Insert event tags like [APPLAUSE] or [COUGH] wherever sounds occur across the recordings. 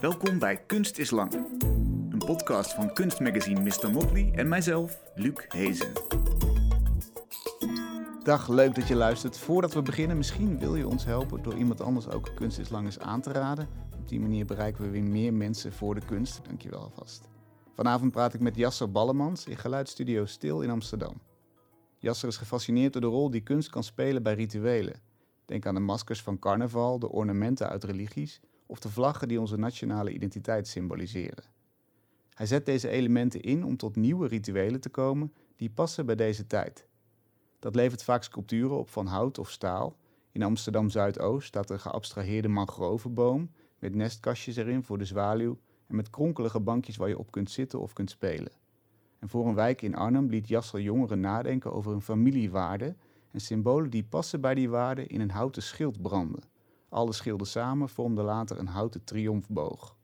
Welkom bij Kunst is Lang. Een podcast van kunstmagazine Mr. Motley en mijzelf, Luc Hezen. Dag, leuk dat je luistert. Voordat we beginnen, misschien wil je ons helpen door iemand anders ook Kunst is Lang eens aan te raden. Op die manier bereiken we weer meer mensen voor de kunst. Dankjewel alvast. Vanavond praat ik met Jasser Ballemans in geluidsstudio Stil in Amsterdam. Jasser is gefascineerd door de rol die kunst kan spelen bij rituelen. Denk aan de maskers van carnaval, de ornamenten uit religies of de vlaggen die onze nationale identiteit symboliseren. Hij zet deze elementen in om tot nieuwe rituelen te komen die passen bij deze tijd. Dat levert vaak sculpturen op van hout of staal. In Amsterdam Zuidoost staat een geabstraheerde mangrovenboom met nestkastjes erin voor de zwaluw en met kronkelige bankjes waar je op kunt zitten of kunt spelen. En voor een wijk in Arnhem liet Jasser jongeren nadenken over hun familiewaarden en symbolen die passen bij die waarden in een houten schild branden. Alle schilden samen vormden later een houten triomfboog.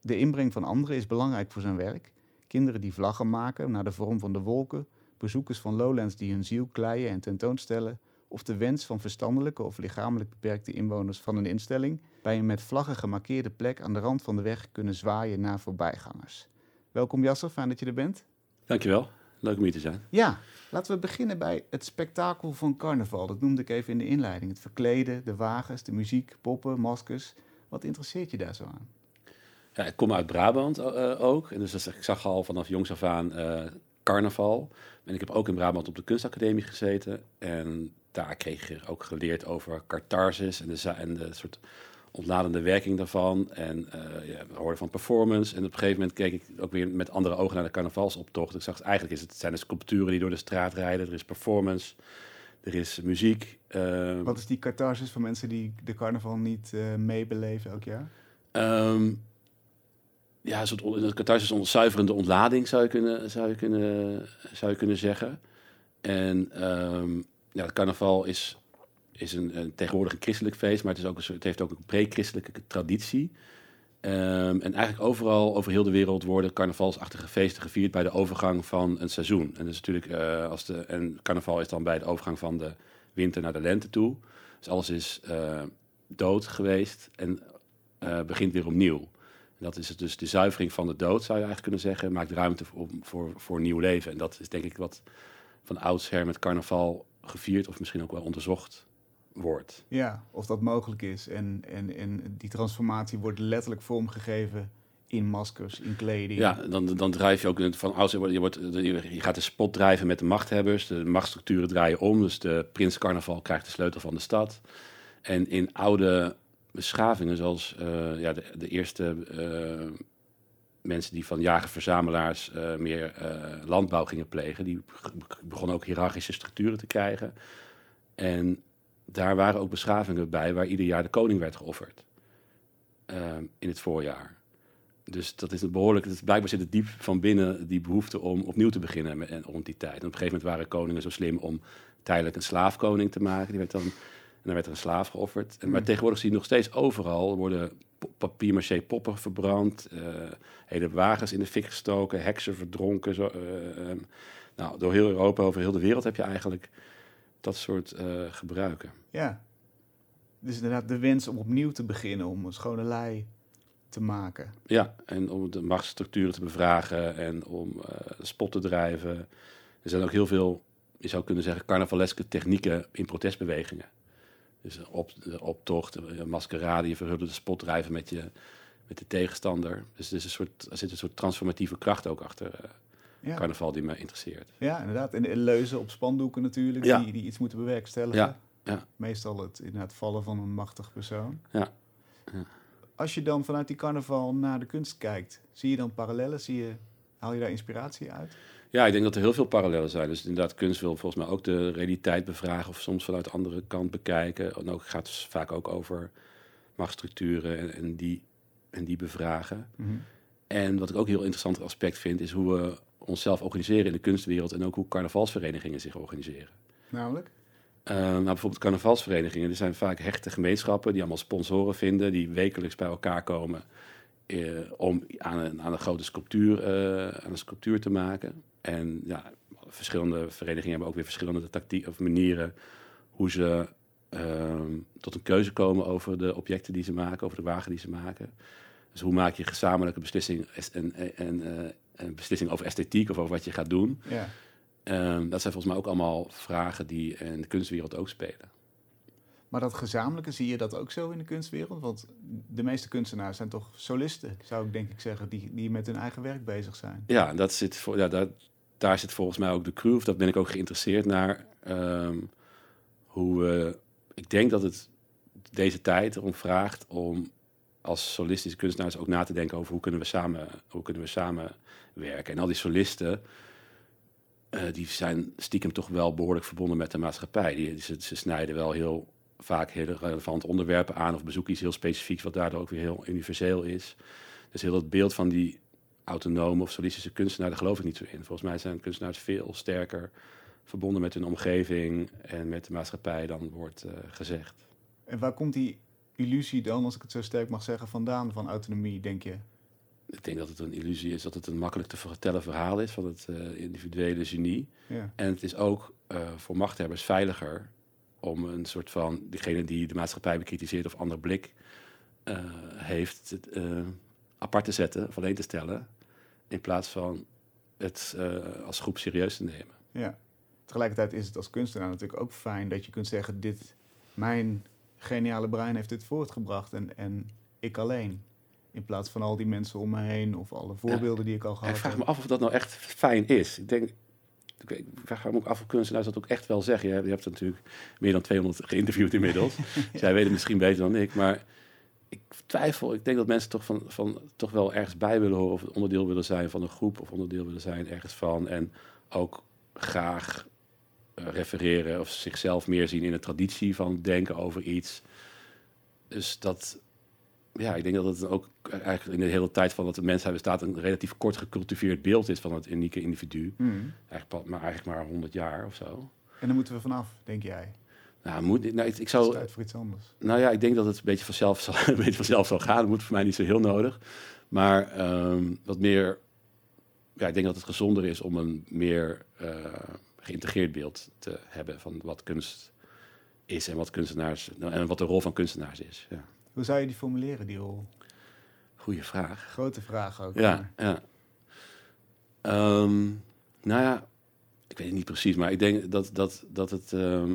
De inbreng van anderen is belangrijk voor zijn werk. Kinderen die vlaggen maken naar de vorm van de wolken, bezoekers van Lowlands die hun ziel kleien en tentoonstellen, of de wens van verstandelijke of lichamelijk beperkte inwoners van een instelling bij een met vlaggen gemarkeerde plek aan de rand van de weg kunnen zwaaien naar voorbijgangers. Welkom Jasser, fijn dat je er bent. Dankjewel, leuk om hier te zijn. Ja, laten we beginnen bij het spektakel van carnaval. Dat noemde ik even in de inleiding. Het verkleden, de wagens, de muziek, poppen, maskers. Wat interesseert je daar zo aan? Ja, ik kom uit Brabant uh, ook. En dus ik zag al vanaf jongs af aan uh, carnaval. En ik heb ook in Brabant op de kunstacademie gezeten. En daar kreeg je ook geleerd over catharsis en de, en de soort ontladende werking daarvan. En uh, ja, we hoorden van performance. En op een gegeven moment keek ik ook weer met andere ogen naar de carnavalsoptocht. Ik zag, eigenlijk is het, zijn de sculpturen die door de straat rijden. Er is performance, er is muziek. Uh, Wat is die catharsis van mensen die de carnaval niet uh, meebeleven elk jaar? Um, ja, een soort on, catharsis zuiverende ontlading, zou je kunnen, zou je kunnen, zou je kunnen zeggen. En um, ja, het carnaval is is een, een, tegenwoordig een christelijk feest, maar het, is ook een, het heeft ook een pre-christelijke traditie. Um, en eigenlijk overal over heel de wereld worden carnavalsachtige feesten gevierd bij de overgang van een seizoen. En, dat is natuurlijk, uh, als de, en carnaval is dan bij de overgang van de winter naar de lente toe. Dus alles is uh, dood geweest en begint weer opnieuw. Dat is het dus de zuivering van de dood, zou je eigenlijk kunnen zeggen. Maakt ruimte voor, voor, voor nieuw leven. En dat is denk ik wat van oudsher met carnaval gevierd of misschien ook wel onderzocht wordt. Ja, of dat mogelijk is. En, en, en die transformatie wordt letterlijk vormgegeven in maskers, in kleding. Ja, dan, dan drijf je ook van als je, wordt, je gaat de spot drijven met de machthebbers. De machtsstructuren draaien om. Dus de prins carnaval krijgt de sleutel van de stad. En in oude beschavingen, zoals uh, ja, de, de eerste uh, mensen die van jager-verzamelaars uh, meer landbouw gingen plegen, die begonnen ook hiërarchische structuren te krijgen. En daar waren ook beschavingen bij waar ieder jaar de koning werd geofferd. Uh, in het voorjaar. Dus dat is een behoorlijk. Het, blijkbaar zit het diep van binnen die behoefte om opnieuw te beginnen met, rond die tijd. En op een gegeven moment waren koningen zo slim om tijdelijk een slaafkoning te maken. Die werd dan, en dan werd er een slaaf geofferd. En, maar mm. tegenwoordig zie je nog steeds overal worden papier-maché poppen verbrand, uh, hele wagens in de fik gestoken, heksen verdronken. Zo, uh, um, nou, door heel Europa, over heel de wereld heb je eigenlijk dat soort uh, gebruiken. Ja, dus inderdaad de wens om opnieuw te beginnen, om een schone lei te maken. Ja, en om de machtsstructuren te bevragen en om uh, de spot te drijven. Er zijn ook heel veel, je zou kunnen zeggen, carnavaleske technieken in protestbewegingen. Dus op, de optocht, de maskerade, je verhulde de spot drijven met, je, met de tegenstander. Dus er, is een soort, er zit een soort transformatieve kracht ook achter. Ja. carnaval die me interesseert. Ja, inderdaad. En leuzen op spandoeken natuurlijk, ja. die, die iets moeten bewerkstelligen. Ja. Ja. Meestal het inderdaad vallen van een machtig persoon. Ja. ja. Als je dan vanuit die carnaval naar de kunst kijkt, zie je dan parallellen? Zie je, haal je daar inspiratie uit? Ja, ik denk dat er heel veel parallellen zijn. Dus inderdaad, kunst wil volgens mij ook de realiteit bevragen of soms vanuit de andere kant bekijken. En ook gaat het vaak ook over machtsstructuren en, en die, en die bevragen. Mm -hmm. En wat ik ook een heel interessant aspect vind, is hoe we onszelf organiseren in de kunstwereld en ook hoe carnavalsverenigingen zich organiseren. Namelijk? Uh, nou, bijvoorbeeld carnavalsverenigingen. Er zijn vaak hechte gemeenschappen die allemaal sponsoren vinden, die wekelijks bij elkaar komen uh, om aan een, aan een grote sculptuur, uh, aan een sculptuur te maken. En ja, verschillende verenigingen hebben ook weer verschillende tactieken of manieren hoe ze ehm, tot een keuze komen over de objecten die ze maken, over de wagen die ze maken. Dus hoe maak je gezamenlijke beslissing en, en, en, eh, een beslissing over esthetiek of over wat je gaat doen? Ja. Ehm, dat zijn volgens mij ook allemaal vragen die in de kunstwereld ook spelen. Maar dat gezamenlijke, zie je dat ook zo in de kunstwereld? Want de meeste kunstenaars zijn toch solisten, zou ik denk ik zeggen, die, die met hun eigen werk bezig zijn. Ja, dat zit voor, ja daar, daar zit volgens mij ook de crew, of dat ben ik ook geïnteresseerd naar. ehm, hoe we, ik denk dat het deze tijd erom vraagt om als solistische kunstenaars ook na te denken over hoe kunnen we samen, hoe kunnen we samenwerken. En al die solisten, eh, die zijn stiekem toch wel behoorlijk verbonden met de maatschappij. Die, ze, snijden wel heel vaak hele relevante onderwerpen aan of bezoeken iets heel specifieks, wat daardoor ook weer heel universeel is. Dus heel dat beeld van die autonome of solistische kunstenaar, daar geloof ik niet zo in. Volgens mij zijn kunstenaars veel sterker verbonden met hun omgeving en met de maatschappij dan wordt eh, gezegd. En waar komt die illusie dan, als ik het zo sterk mag zeggen, vandaan van autonomie, denk je? Ik denk dat het een illusie is dat het een makkelijk te vertellen verhaal is van het eh, individuele genie. Ja. En het is ook eh, voor machthebbers veiliger om een soort van diegene die de maatschappij bekritiseert of ander blik eh, heeft, apart te zetten of alleen te stellen, in plaats van het als groep serieus te nemen. ja. Tegelijkertijd is het als kunstenaar natuurlijk ook fijn dat je kunt zeggen, dit, mijn geniale brein heeft dit voortgebracht en, en ik alleen. In plaats van al die mensen om me heen of alle voorbeelden die ik al ik gehad vraag heb. me af of dat nou echt fijn is. Ik denk, ik, ik vraag me ook af of kunstenaars dat ook echt wel zeggen. Je hebt, je hebt natuurlijk meer dan 200 geïnterviewd inmiddels. [LAUGHS] Zij weten misschien beter dan ik, maar ik twijfel. Ik denk dat mensen toch, van, van, toch wel ergens bij willen horen of onderdeel willen zijn van een groep of onderdeel willen zijn ergens van. En ook graag refereren of zichzelf meer zien in een traditie van denken over iets. Dus dat, ja, ik denk dat het ook eigenlijk in de hele tijd van dat de mensheid bestaat een relatief kort gecultiveerd beeld is van het unieke individu. Hmm. Eigenlijk, maar eigenlijk maar 100 jaar of zo. En dan moeten we vanaf, denk jij. Nou, moet, nou, ik, ik Het is zou, tijd voor iets anders. nou ja, ik denk dat het een beetje vanzelf zal, [LAUGHS] een beetje vanzelf zal gaan. Dat moet voor mij niet zo heel nodig. Maar ehm, wat meer, ja, ik denk dat het gezonder is om een meer eh, geïntegreerd beeld te hebben van wat kunst is en wat kunstenaars nou, en wat de rol van kunstenaars is. Ja. Hoe zou je die formuleren, die rol? Goeie vraag. Grote vraag ook. Ja, ja. Ehm, nou ja, ik weet het niet precies, maar ik denk dat, dat, dat het, ehm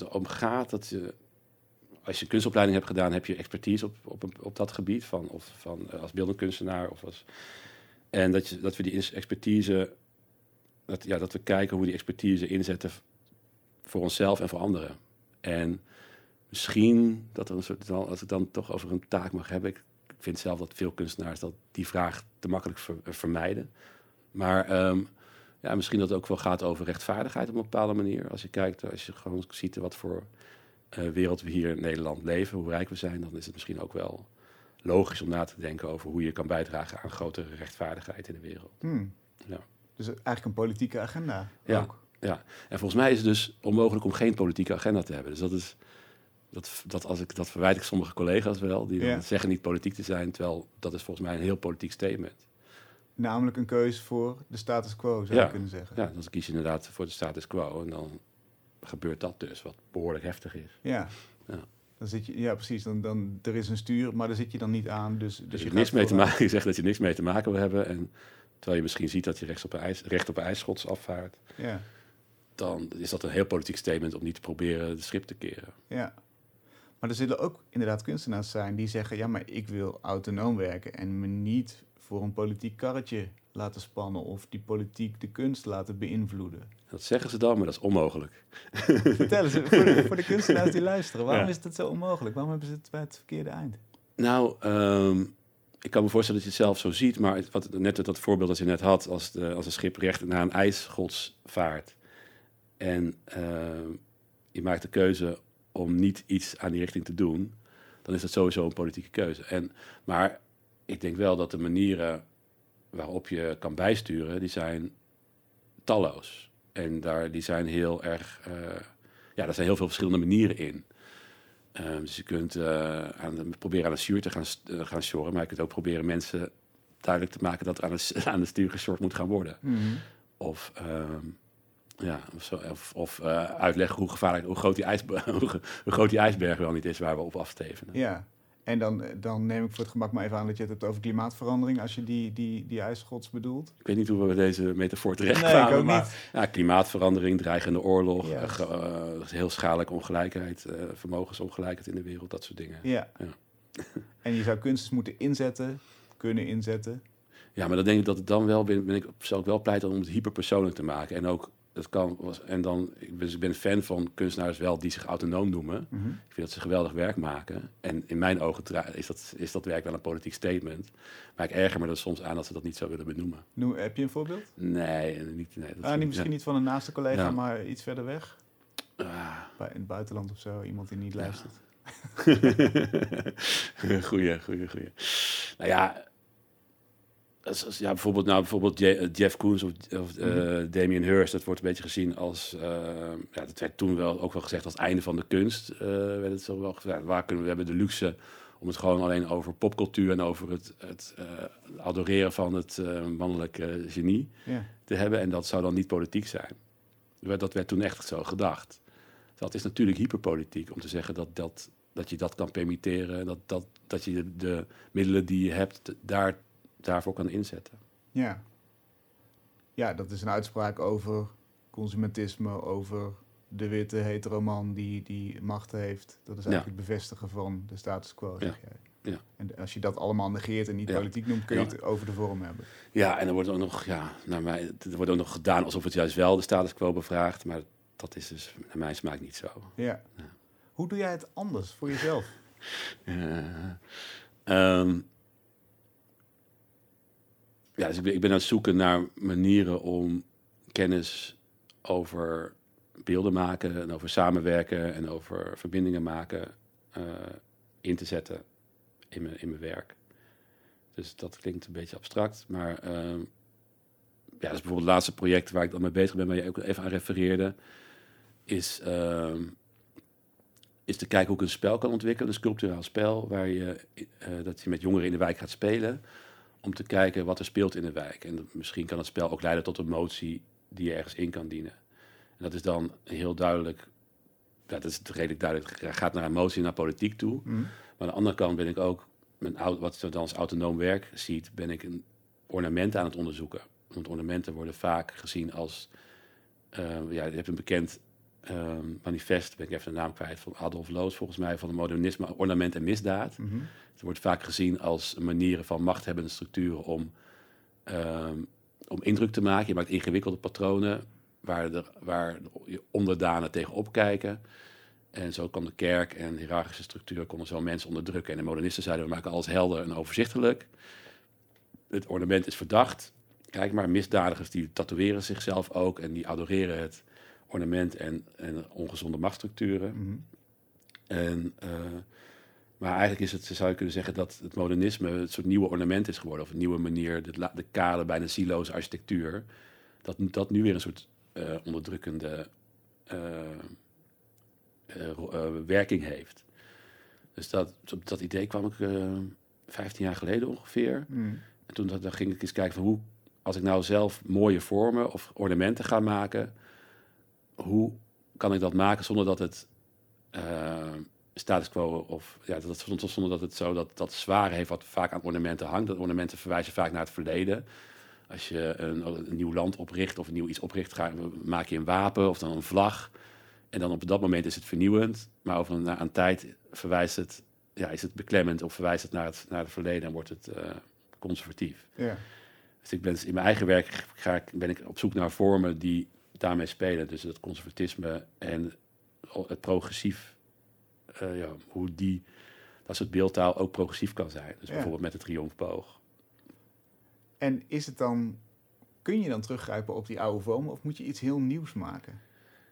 het om gaat dat je, als je kunstopleiding hebt gedaan, heb je expertise op, op, op dat gebied van, of van eh, als beeldend kunstenaar of als. En dat, je, dat we die expertise, dat, ja, dat we kijken hoe we die expertise inzetten voor onszelf en voor anderen. En misschien dat er een soort, dan- als ik dan toch over een taak mag hebben, ik vind zelf dat veel kunstenaars dat die vraag te makkelijk ver- eh, vermijden. Maar ehm, ja, misschien dat het ook wel gaat over rechtvaardigheid op een bepaalde manier. Als je kijkt, als je gewoon ziet wat voor eh, wereld we hier in Nederland leven, hoe rijk we zijn, dan is het misschien ook wel logisch om na te denken over hoe je kan bijdragen aan grotere rechtvaardigheid in de wereld. Hmm. Ja. Dus eigenlijk een politieke agenda Ja. ook. En volgens mij is het dus onmogelijk om geen politieke agenda te hebben. Dus dat is. Dat, dat, als ik, dat verwijt ik sommige collega's wel, die Ja. zeggen niet politiek te zijn, terwijl dat is volgens mij een heel politiek statement. Namelijk een keuze voor de status quo, zou Ja. je kunnen zeggen. Ja, dan kies je inderdaad voor de status quo en dan gebeurt dat dus, wat behoorlijk heftig is. Ja. Ja. Dan zit je, ja, precies. Dan, dan, er is een stuur, maar daar zit je dan niet aan. Dus, dus Dus je niks mee te maken, [LAUGHS] je zegt dat je niks mee te maken wil hebben en terwijl je misschien ziet dat je recht op een, ijs, recht op een ijsschots afvaart, Ja, dan is dat een heel politiek statement om niet te proberen de schip te keren. ja. Maar er zullen ook inderdaad kunstenaars zijn die zeggen... ja, maar ik wil autonoom werken en me niet voor een politiek karretje laten spannen... of die politiek de kunst laten beïnvloeden. Dat zeggen ze dan, maar dat is onmogelijk. Vertel eens, voor de, voor de kunstenaars die [LAUGHS] luisteren... waarom Ja. is dat zo onmogelijk? Waarom hebben ze het bij het verkeerde eind? Nou, ehm, ik kan me voorstellen dat je het zelf zo ziet, maar wat, net dat voorbeeld dat je net had, als, de, als een schip recht naar een ijsschots vaart en ehm, je maakt de keuze om niet iets aan die richting te doen, dan is dat sowieso een politieke keuze. En, maar ik denk wel dat de manieren waarop je kan bijsturen, die zijn talloos. En daar, die zijn heel erg, eh, ja, er zijn heel veel verschillende manieren in. Ehm, dus je kunt eh, aan de, proberen aan het stuur te gaan, eh, gaan sjorren, maar je kunt ook proberen mensen duidelijk te maken dat er aan s- [LAUGHS] aan het stuur gesjord moet gaan worden. Of, ehm, ja, of, zo, of, of eh, uitleggen hoe gevaarlijk, hoe groot, die [LAUGHS] ge- hoe groot die ijsberg wel niet is waar we op afstevenen. Ja, En dan, dan neem ik voor het gemak maar even aan dat je het hebt over klimaatverandering, als je die, die, die ijsschots bedoelt. Ik weet niet hoe we deze metafoor terecht Nee, kwamen, ik ook maar niet. Ja, klimaatverandering, dreigende oorlog, eh, ge- eh, heel schadelijke ongelijkheid, eh, vermogensongelijkheid in de wereld, dat soort dingen. Ja. Ja. En je zou kunst moeten inzetten, kunnen inzetten. Ja, maar dan denk ik dat het dan wel ben, ben ik zou ik wel pleiten om het hyperpersoonlijk te maken en ook het kan was en dan ik ben, ik ben fan van kunstenaars wel die zich autonoom noemen. Mhm. Ik vind dat ze geweldig werk maken en in mijn ogen is dat is dat werk wel een politiek statement. Maar ik erger me er soms aan dat ze dat niet zo willen benoemen. Noem, heb je een voorbeeld? Nee, niet nee. Dat Ah, niet, misschien niet van een naaste collega, Ja. maar iets verder weg. Ah. Bij, in het buitenland of zo, iemand die niet luistert. [LAUGHS] goeie, goeie, goeie. Nou ja, ja bijvoorbeeld, nou, bijvoorbeeld eh, Jeff Koons of, of Mhm. Damien Hirst, dat wordt een beetje gezien als, eh, ja, dat werd toen wel ook wel gezegd als het einde van de kunst. werd het zo wel gezegd. Waar kunnen we, we hebben de luxe om het gewoon alleen over popcultuur en over het, het adoreren van het mannelijke genie te hebben. En dat zou dan niet politiek zijn. Dat werd- toen echt zo gedacht. Dat is natuurlijk hyperpolitiek om te zeggen dat, dat, dat je dat kan permitteren. en Dat, dat, dat je de, de middelen die je hebt daar, daarvoor kan inzetten. Ja. ja, dat is een uitspraak over consumentisme, over de witte heteroman die, die macht heeft. Dat is eigenlijk het bevestigen van de status quo, zeg jij. Ja. En als je dat allemaal negeert en niet Ja. politiek noemt, kun je Ja. het over de vorm hebben. Ja, en er wordt ook nog, ja, naar mij, er wordt ook nog gedaan alsof het juist wel de status quo bevraagt. Maar dat is dus naar mijn smaak niet zo. Ja. Ja. Hoe doe jij het anders voor jezelf? Ja. [LAUGHS] Ja, dus ik ben, aan het zoeken naar manieren om kennis over beelden maken en over samenwerken en over verbindingen maken eh, in te zetten in mijn, in mijn werk. Dus dat klinkt een beetje abstract, maar ehm, ja, dus bijvoorbeeld het laatste project waar ik dan mee bezig ben, waar je ook even aan refereerde, is ehm, is te kijken hoe ik een spel kan ontwikkelen, een sculpturaal spel, waar je, eh, dat je met jongeren in de wijk gaat spelen, om te kijken wat er speelt in de wijk. En misschien kan het spel ook leiden tot een motie die je ergens in kan dienen. En dat is dan heel duidelijk, ja, dat is redelijk duidelijk, het gaat naar een motie, naar politiek toe. Hm? Maar aan de andere kant ben ik ook, mijn, wat je dan als autonoom werk ziet, ben ik een ornament aan het onderzoeken. Want ornamenten worden vaak gezien als, eh, ja, je hebt een bekend ehm, manifest, ben ik even de naam kwijt, van Adolf Loos volgens mij, van het modernisme, ornament en misdaad. Mhm. Het wordt vaak gezien als manieren van machthebbende structuren om, ehm, om indruk te maken. Je maakt ingewikkelde patronen waar, de, waar je onderdanen tegenop kijken. En zo kan de kerk en hiërarchische structuur konden zo mensen onderdrukken. En de modernisten zeiden, we maken alles helder en overzichtelijk. Het ornament is verdacht. Kijk maar, misdadigers die tatoeëren zichzelf ook en die adoreren het ornament en, en ongezonde machtsstructuren. Mhm. En, eh, maar eigenlijk is het, zou je kunnen zeggen dat het modernisme een soort nieuwe ornament is geworden. Of een nieuwe manier, de, de kale, bijna siloze architectuur. Dat, dat nu weer een soort eh, onderdrukkende eh, werking heeft. Dus dat, op dat idee kwam ik eh 15 jaar geleden ongeveer. Hm. En toen dat- dan ging ik eens kijken van hoe, als ik nou zelf mooie vormen of ornamenten ga maken, hoe kan ik dat maken zonder dat het eh, status quo of ja, dat, zonder- zonder dat het zo dat, dat zware heeft wat vaak aan ornamenten hangt. Dat ornamenten verwijzen vaak naar het verleden. Als je een, een nieuw land opricht of een nieuw iets opricht, ga, maak je een wapen of dan een vlag. En dan op dat moment is het vernieuwend, maar over een, een tijd verwijst het, ja, is het beklemmend of verwijst het naar het, naar het verleden en wordt het eh, conservatief. Ja. Dus ik ben in mijn eigen werk ga ik, ben ik op zoek naar vormen die daarmee spelen. Dus het conservatisme en het progressief, eh, ja, hoe die, dat soort beeldtaal ook progressief kan zijn. Dus Ja. bijvoorbeeld met de triomfboog. En is het dan, kun je dan teruggrijpen op die oude vormen of moet je iets heel nieuws maken?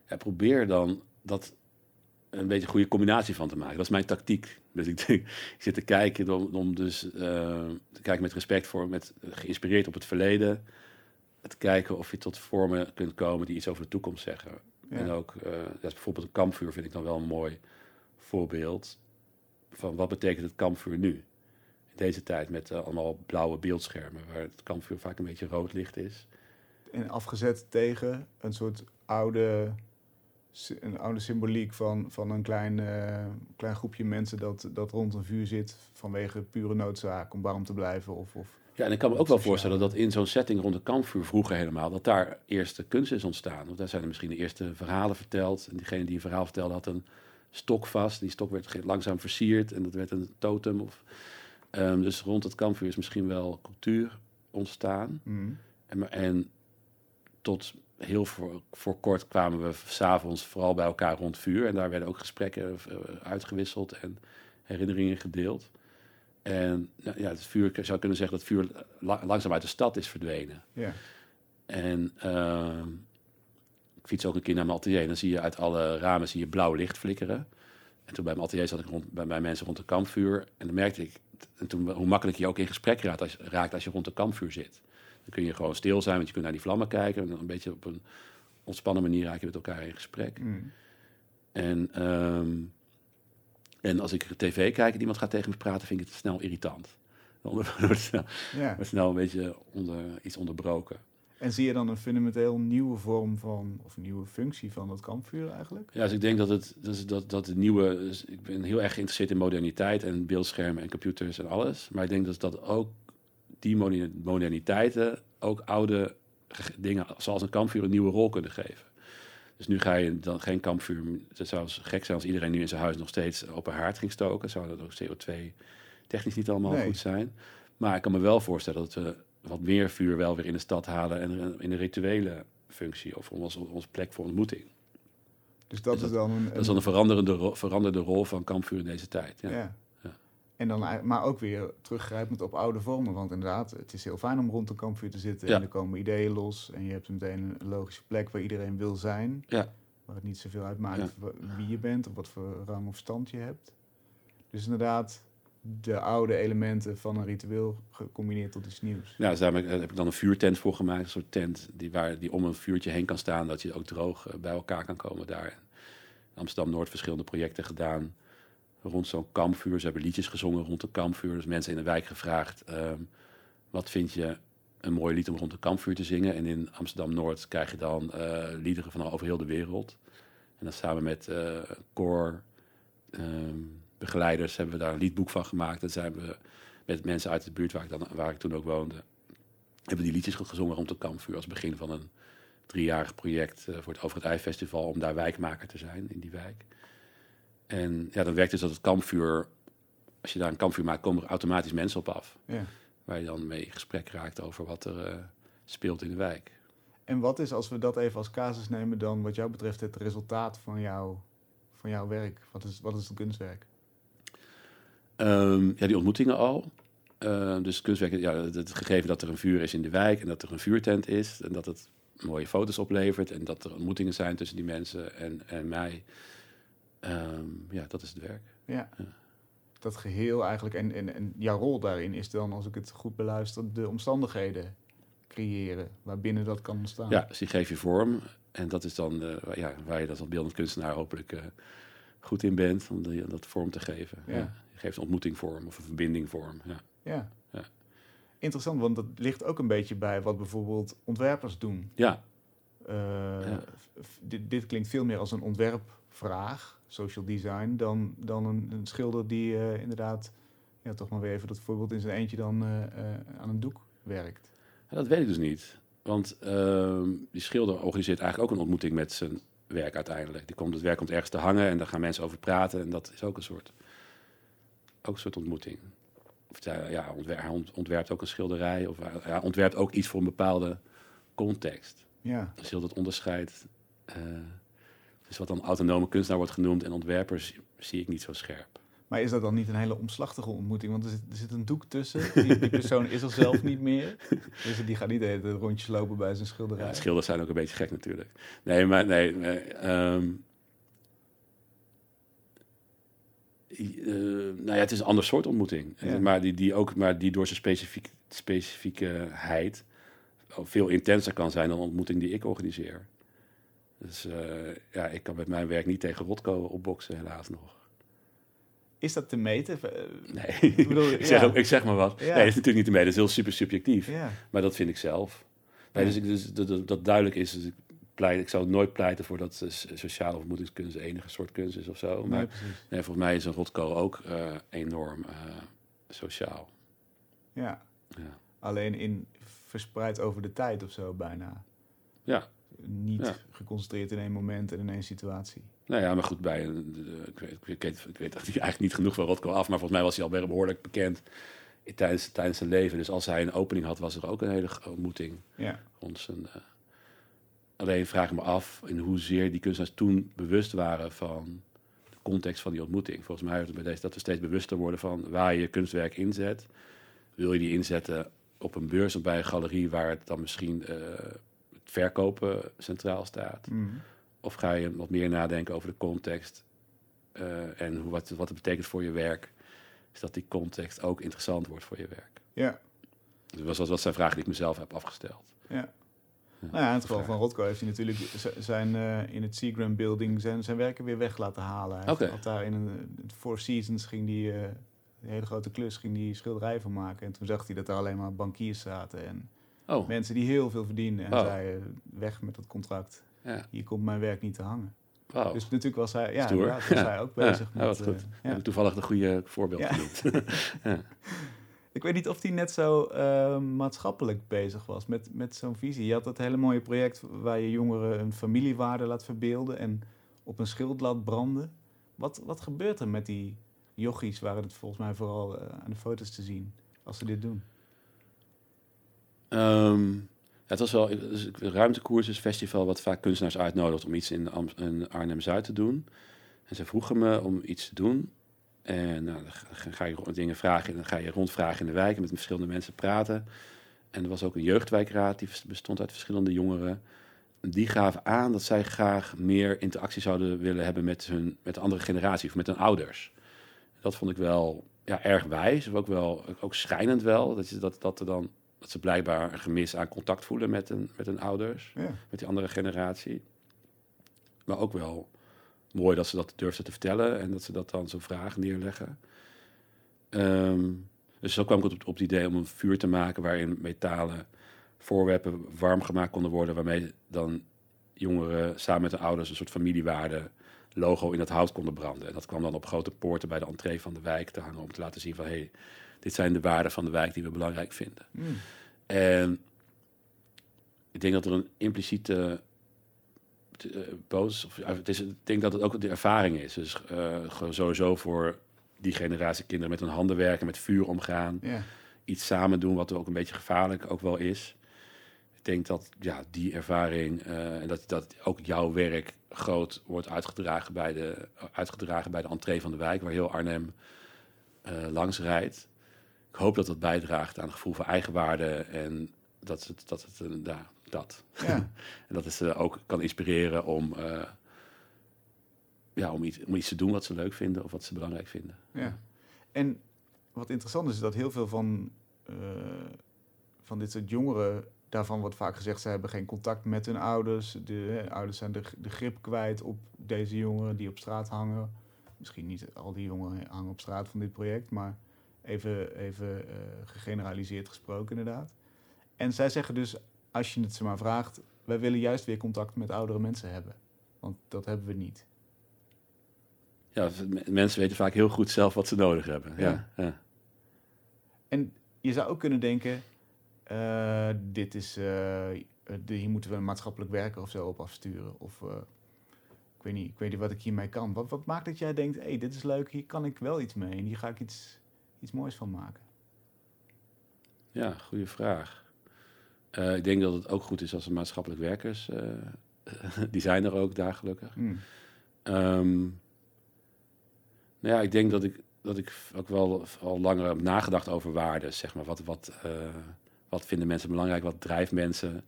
Ja, probeer dan dat een beetje een goede combinatie van te maken. Dat is mijn tactiek. Dus ik, denk, [LAUGHS] ik zit te kijken om, om dus eh, te kijken met respect voor, met, geïnspireerd op het verleden. Te kijken of je tot vormen kunt komen die iets over de toekomst zeggen. Ja. En ook, eh, dat bijvoorbeeld een kampvuur vind ik dan wel een mooi voorbeeld van wat betekent het kampvuur nu? In deze tijd met eh, allemaal blauwe beeldschermen, waar het kampvuur vaak een beetje rood licht is. En afgezet tegen een soort oude een oude symboliek van, van een klein, eh, klein groepje mensen dat, dat rond een vuur zit vanwege pure noodzaak om warm te blijven. Of, of, Ja, en ik kan me ook wel voorstellen dat in zo'n setting rond een kampvuur vroeger helemaal, dat daar eerste kunst is ontstaan. Want daar zijn er misschien de eerste verhalen verteld. En diegene die een verhaal vertelde had een stok vast. Die stok werd langzaam versierd en dat werd een totem. Of, Ehm, dus rond het kampvuur is misschien wel cultuur ontstaan. Mm. En, en tot heel voor, voor kort kwamen we s'avonds vooral bij elkaar rond vuur. En daar werden ook gesprekken eh, uitgewisseld en herinneringen gedeeld. En nou, ja, het vuur, ik zou kunnen zeggen dat vuur la- langzaam uit de stad is verdwenen. Ja. En ehm, ik fiets ook een keer naar mijn atelier. En dan zie je uit alle ramen zie je blauw licht flikkeren. En toen bij mijn atelier zat ik rond, bij, bij mensen rond de kampvuur. En dan merkte ik en toen, hoe makkelijk je ook in gesprek raakt als, raakt als je rond de kampvuur zit. Dan kun je gewoon stil zijn, want je kunt naar die vlammen kijken. En dan een beetje op een ontspannen manier raak je met elkaar in gesprek. Mm. En, ehm, en als ik tv kijk en iemand gaat tegen me praten, vind ik het snel irritant. [LAUGHS] Dan wordt snel, ja. snel een beetje onder, iets onderbroken. En zie je dan een fundamenteel nieuwe vorm van, of nieuwe functie van dat kampvuur eigenlijk? Ja, dus ik denk dat het dus dat, dat het nieuwe. Dus ik ben heel erg geïnteresseerd in moderniteit en beeldschermen en computers en alles. Maar ik denk dus dat ook die moder- moderniteiten ook oude ge- dingen zoals een kampvuur een nieuwe rol kunnen geven. Dus nu ga je dan geen kampvuur. Het zou gek zijn als iedereen nu in zijn huis nog steeds op een haard ging stoken. Zou dat ook CO2 technisch niet allemaal Nee. goed zijn. Maar ik kan me wel voorstellen dat we wat meer vuur wel weer in de stad halen en in een rituele functie of onze, onze plek voor ontmoeting. Dus dat Is is, dan een... Dat is dan een veranderende, ro- veranderde rol van kampvuur in deze tijd. Ja. ja. En dan, maar ook weer teruggrijpend op oude vormen. Want inderdaad, het is heel fijn om rond een kampvuur te zitten. Ja. En er komen ideeën los. En je hebt meteen een logische plek waar iedereen wil zijn. Ja. Waar het niet zoveel uitmaakt Ja. wie je bent of wat voor rang of stand je hebt. Dus inderdaad, de oude elementen van een ritueel gecombineerd tot iets nieuws. Ja, dus daar heb ik- heb ik dan een vuurtent voor gemaakt. Een soort tent die, waar, die om een vuurtje heen kan staan. Dat je ook droog eh, bij elkaar kan komen daar. In Amsterdam-Noord verschillende projecten gedaan. Rond zo'n kampvuur. Ze hebben liedjes gezongen rond een kampvuur. Dus mensen in de wijk gevraagd. ehm, wat vind je een mooi lied om rond een kampvuur te zingen? En in Amsterdam-Noord krijg je dan eh, liederen van over heel de wereld. En dan samen met eh koor, ehm, begeleiders hebben we daar een liedboek van gemaakt. En zijn we met mensen uit de buurt waar ik, dan, waar ik toen ook woonde, hebben die liedjes gezongen rond het kampvuur als begin van een driejarig project eh, voor het Over het Ei Festival om daar wijkmaker te zijn in die wijk. En ja, dan werkt dus dat het kampvuur, als je daar een kampvuur maakt, komen er automatisch mensen op af. Ja. Waar je dan mee in gesprek raakt over wat er eh, speelt in de wijk. En wat is, als we dat even als casus nemen, dan wat jou betreft het resultaat van, jou, van jouw werk? Wat is, wat is het kunstwerk? Ehm, ja, die ontmoetingen al. Eh, dus kunstwerk, ja, het, het gegeven dat er een vuur is in de wijk en dat er een vuurtent is en dat het mooie foto's oplevert en dat er ontmoetingen zijn tussen die mensen en, en mij. Ehm, ja, dat is het werk. Ja. Ja. Dat geheel eigenlijk, en, en, en jouw rol daarin is dan, als ik het goed beluister, de omstandigheden creëren waarbinnen dat kan ontstaan. Ja, dus die geef je vorm en dat is dan eh, waar- ja, waar je dat als beeldend kunstenaar hopelijk eh, goed in bent om die, dat vorm te geven. Ja. Ja. Je geeft een ontmoeting vorm of een verbinding vorm. Ja. Ja. Ja. Interessant, want dat ligt ook een beetje bij wat bijvoorbeeld ontwerpers doen. ja, Eh, Ja. dit klinkt veel meer als een ontwerpvraag, social design, dan, dan een, een schilder die eh, inderdaad, ja, toch maar weer even dat voorbeeld in zijn eentje dan eh, eh, aan een doek werkt. Ja, dat weet ik dus niet. Want ehm, die schilder organiseert eigenlijk ook een ontmoeting met zijn werk uiteindelijk. Die komt, het werk komt ergens te hangen en daar gaan mensen over praten. En dat is ook een soort, ook een soort ontmoeting. Of ja, hij ont- ontwerpt ook een schilderij. Of hij ontwerpt ook iets voor een bepaalde context. Ja, Dus heel dat onderscheid. Dus wat dan autonome kunstenaar wordt genoemd en ontwerpers zie ik niet zo scherp. maar is dat dan niet een hele omslachtige ontmoeting? Want er zit, er zit een doek tussen, die, die persoon is er zelf niet meer. Dus die gaat niet de rondjes lopen bij zijn schilderij. Ja, schilders zijn ook een beetje gek natuurlijk. Nee, maar nee. ehm, eh, nou ja, het is een ander soort ontmoeting. Ja. Maar, die, die ook, maar die door zijn specifiek, specifiekeheid veel intenser kan zijn dan een ontmoeting die ik organiseer. Dus eh, ja, ik kan met mijn werk niet tegen Rotko opboksen, helaas nog. Is dat te meten? Eh, Nee, Ik bedoel, [LAUGHS] ik, zeg, ja. ook- ik zeg maar wat. Ja. Nee, dat is natuurlijk niet te meten. Dat is heel super subjectief. Ja, Maar dat vind ik zelf. Nee, dus ik, dus dat, duidelijk is, dus ik pleit, ik zou nooit pleiten voor dat sociale ontmoetingskunst de enige soort kunst is of zo. Maar Nee, volgens mij is een Rotko ook eh, enorm sociaal. Ja. Ja. Alleen in verspreid over de tijd of zo bijna. ja, Niet Ja. geconcentreerd in één moment en in één situatie. nou ja, maar goed, bij, de- ik, weet, ik, weet, ik weet eigenlijk niet genoeg van Rotko af, maar volgens mij was hij al behoorlijk bekend tijdens, tijdens zijn leven. Dus als hij een opening had, was er ook een hele ontmoeting Ja. rond zijn... eh, alleen vraag ik me af in hoezeer die kunstenaars toen bewust waren van de context van die ontmoeting. Volgens mij is het bij deze dat we steeds bewuster worden van waar je je kunstwerk inzet. Wil je die inzetten op een beurs of bij een galerie waar het dan misschien eh, verkopen centraal staat? Mhm. Of ga je wat meer nadenken over de context eh, en hoe, wat, wat het betekent voor je werk? Is dat die context ook interessant wordt voor je werk? Ja. Dat was, dat was zijn vraag die ik mezelf heb afgesteld. Ja. Nou ja, in het geval van Rotko heeft hij natuurlijk zijn, eh, in het Seagram Building zijn, zijn werken weer weg laten halen. Hij Oké. had daar in een Four Seasons ging die, eh, een hele grote klus, ging die schilderij van maken. En toen zag hij dat er alleen maar bankiers zaten en Oh, mensen die heel veel verdienden. En Oh. zei, eh, weg met dat contract. ja. Hier komt mijn werk niet te hangen. Wow. Dus natuurlijk was hij, ja, was Ja. hij ook bezig ja, met... goed. eh, Heb ja. ik toevallig een goede voorbeeld Ja. genoemd. [LAUGHS] [LAUGHS] Ik weet niet of hij net zo eh, maatschappelijk bezig was met, met zo'n visie. Je had dat hele mooie project waar je jongeren een familiewaarde laat verbeelden en op een schild laat branden. Wat, wat gebeurt er met die jochies, waren het volgens mij vooral aan de foto's te zien, als ze dit doen? Ja, het was wel dus een ruimtekoers, is een festival wat vaak kunstenaars uitnodigt om iets in, in Arnhem-Zuid te doen. En ze vroegen me om iets te doen. En nou, dan ga- je dingen vragen en dan ga je rondvragen in de wijk en met verschillende mensen praten. En er was ook een jeugdwijkraad, die bestond uit verschillende jongeren. Die gaven aan dat zij graag meer interactie zouden willen hebben met, hun, met de andere generatie of met hun ouders. Dat vond ik wel ja, erg wijs, maar ook wel ook schrijnend wel. Dat, je, dat, dat, er dan, dat ze blijkbaar een gemis aan contact voelen met hun, met hun ouders, Ja. met die andere generatie. Maar ook wel mooi dat ze dat durfden te vertellen en dat ze dat dan zo'n vraag neerleggen. Ehm, dus zo kwam ik op, op het idee om een vuur te maken waarin metalen voorwerpen warm gemaakt konden worden, waarmee dan jongeren samen met hun ouders een soort familiewaarde logo in het hout konden branden. En dat kwam dan op grote poorten bij de entree van de wijk te hangen om te laten zien van hé, hey, dit zijn de waarden van de wijk die we belangrijk vinden. Mm. En ik denk dat er een impliciete eh, boos, of, het is, ik denk dat het ook de ervaring is. Dus eh, sowieso voor die generatie kinderen met hun handen werken, met vuur omgaan, Ja. iets samen doen wat ook een beetje gevaarlijk ook wel is. Ik denk dat ja, die ervaring eh, en dat, dat ook jouw werk groot wordt uitgedragen bij, de, uitgedragen bij de entree van de wijk, waar heel Arnhem eh, langs rijdt. Ik hoop dat dat bijdraagt aan het gevoel van eigenwaarde en dat het, dat het ja, dat. Ja. [LAUGHS] En dat het ze ook kan inspireren om, eh, ja, om, iets, om iets te doen wat ze leuk vinden of wat ze belangrijk vinden. Ja. En wat interessant is, dat heel veel van, eh, van dit soort jongeren, daarvan wordt vaak gezegd, ze hebben geen contact met hun ouders. De eh, ouders zijn de, de grip kwijt op deze jongeren die op straat hangen. Misschien niet al die jongeren hangen op straat van dit project, maar even, even eh, gegeneraliseerd gesproken inderdaad. En zij zeggen dus, als je het ze maar vraagt, wij willen juist weer contact met oudere mensen hebben. Want dat hebben we niet. Ja, mensen weten vaak heel goed zelf wat ze nodig hebben. Ja. Ja. Ja, En je zou ook kunnen denken, eh, dit is, eh, de, hier moeten we een maatschappelijk werker of zo op afsturen. Of ik, weet niet, ik weet niet wat ik hiermee kan. Wat, wat maakt dat jij denkt, hé, hey, dit is leuk, hier kan ik wel iets mee. En hier ga ik iets, iets moois van maken. ja goede vraag. Eh, ik denk dat het ook goed is als er maatschappelijk werkers, eh, [LAUGHS] die zijn er ook daar gelukkig. Hmm. Ehm, nou ja, ik denk dat ik, dat ik ook wel al langer heb nagedacht over waarden. Zeg maar. wat, wat, eh, wat vinden mensen belangrijk? Wat drijft mensen?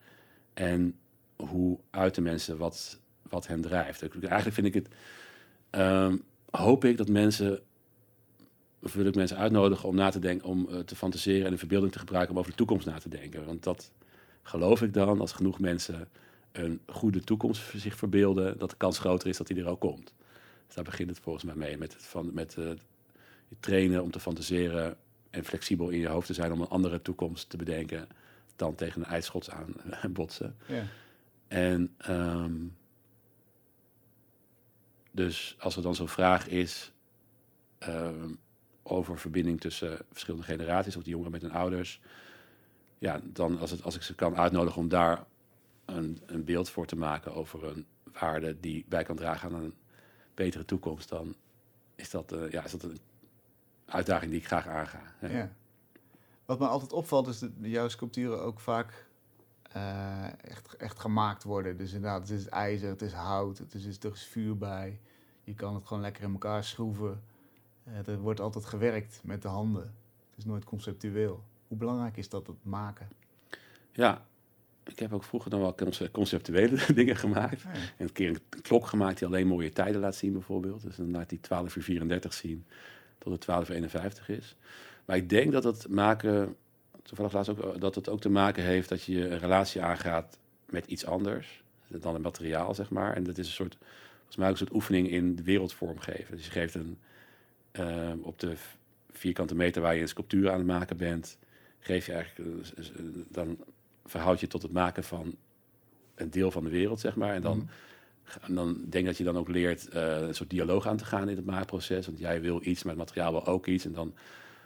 En hoe uiten mensen wat, wat hen drijft? Eigenlijk vind ik het... ehm, hoop ik dat mensen... Of wil ik mensen uitnodigen om na te denken, om eh, te fantaseren en de verbeelding te gebruiken om over de toekomst na te denken. Want dat geloof ik dan, als genoeg mensen een goede toekomst voor zich verbeelden, dat de kans groter is dat die er ook komt. Dus daar begint het volgens mij mee. Met, het van, met eh, trainen om te fantaseren en flexibel in je hoofd te zijn om een andere toekomst te bedenken dan tegen een ijsschots aan [LAUGHS] botsen. Ja. En ehm, dus als er dan zo'n vraag is ehm, over verbinding tussen verschillende generaties, of die jongeren met hun ouders, ja, dan als, het, als ik ze kan uitnodigen om daar een, een beeld voor te maken over een waarde die bij kan dragen aan een betere toekomst, dan is dat, eh, ja, is dat een uitdaging die ik graag aanga. Ja. Wat me altijd opvalt is dat jouw sculpturen ook vaak eh, echt, echt gemaakt worden. Dus inderdaad, het is ijzer, het is hout, het is, er is vuur bij. Je kan het gewoon lekker in elkaar schroeven. Eh, er wordt altijd gewerkt met de handen. Het is nooit conceptueel. Hoe belangrijk is dat, het maken? Ja, ik heb ook vroeger dan wel conce- conceptuele [LAUGHS] dingen gemaakt. Ja. En een keer een klok gemaakt die alleen mooie tijden laat zien bijvoorbeeld. Dus dan laat die 12 uur 34 zien tot het 12 uur 51 is. Maar ik denk dat het maken, toevallig laatst ook, dat het ook te maken heeft dat je een relatie aangaat met iets anders dan een materiaal, zeg maar. En dat is een soort, volgens mij ook een soort oefening in de wereld vormgeven. Dus je geeft een, ehm, op de vierkante meter waar je een sculptuur aan het maken bent, geef je eigenlijk, eh, dan verhoud je tot het maken van een deel van de wereld, zeg maar. En dan, Mhm. dan denk dat je dan ook leert eh, een soort dialoog aan te gaan in het maakproces. Want jij wil iets, maar het materiaal wil ook iets. En dan,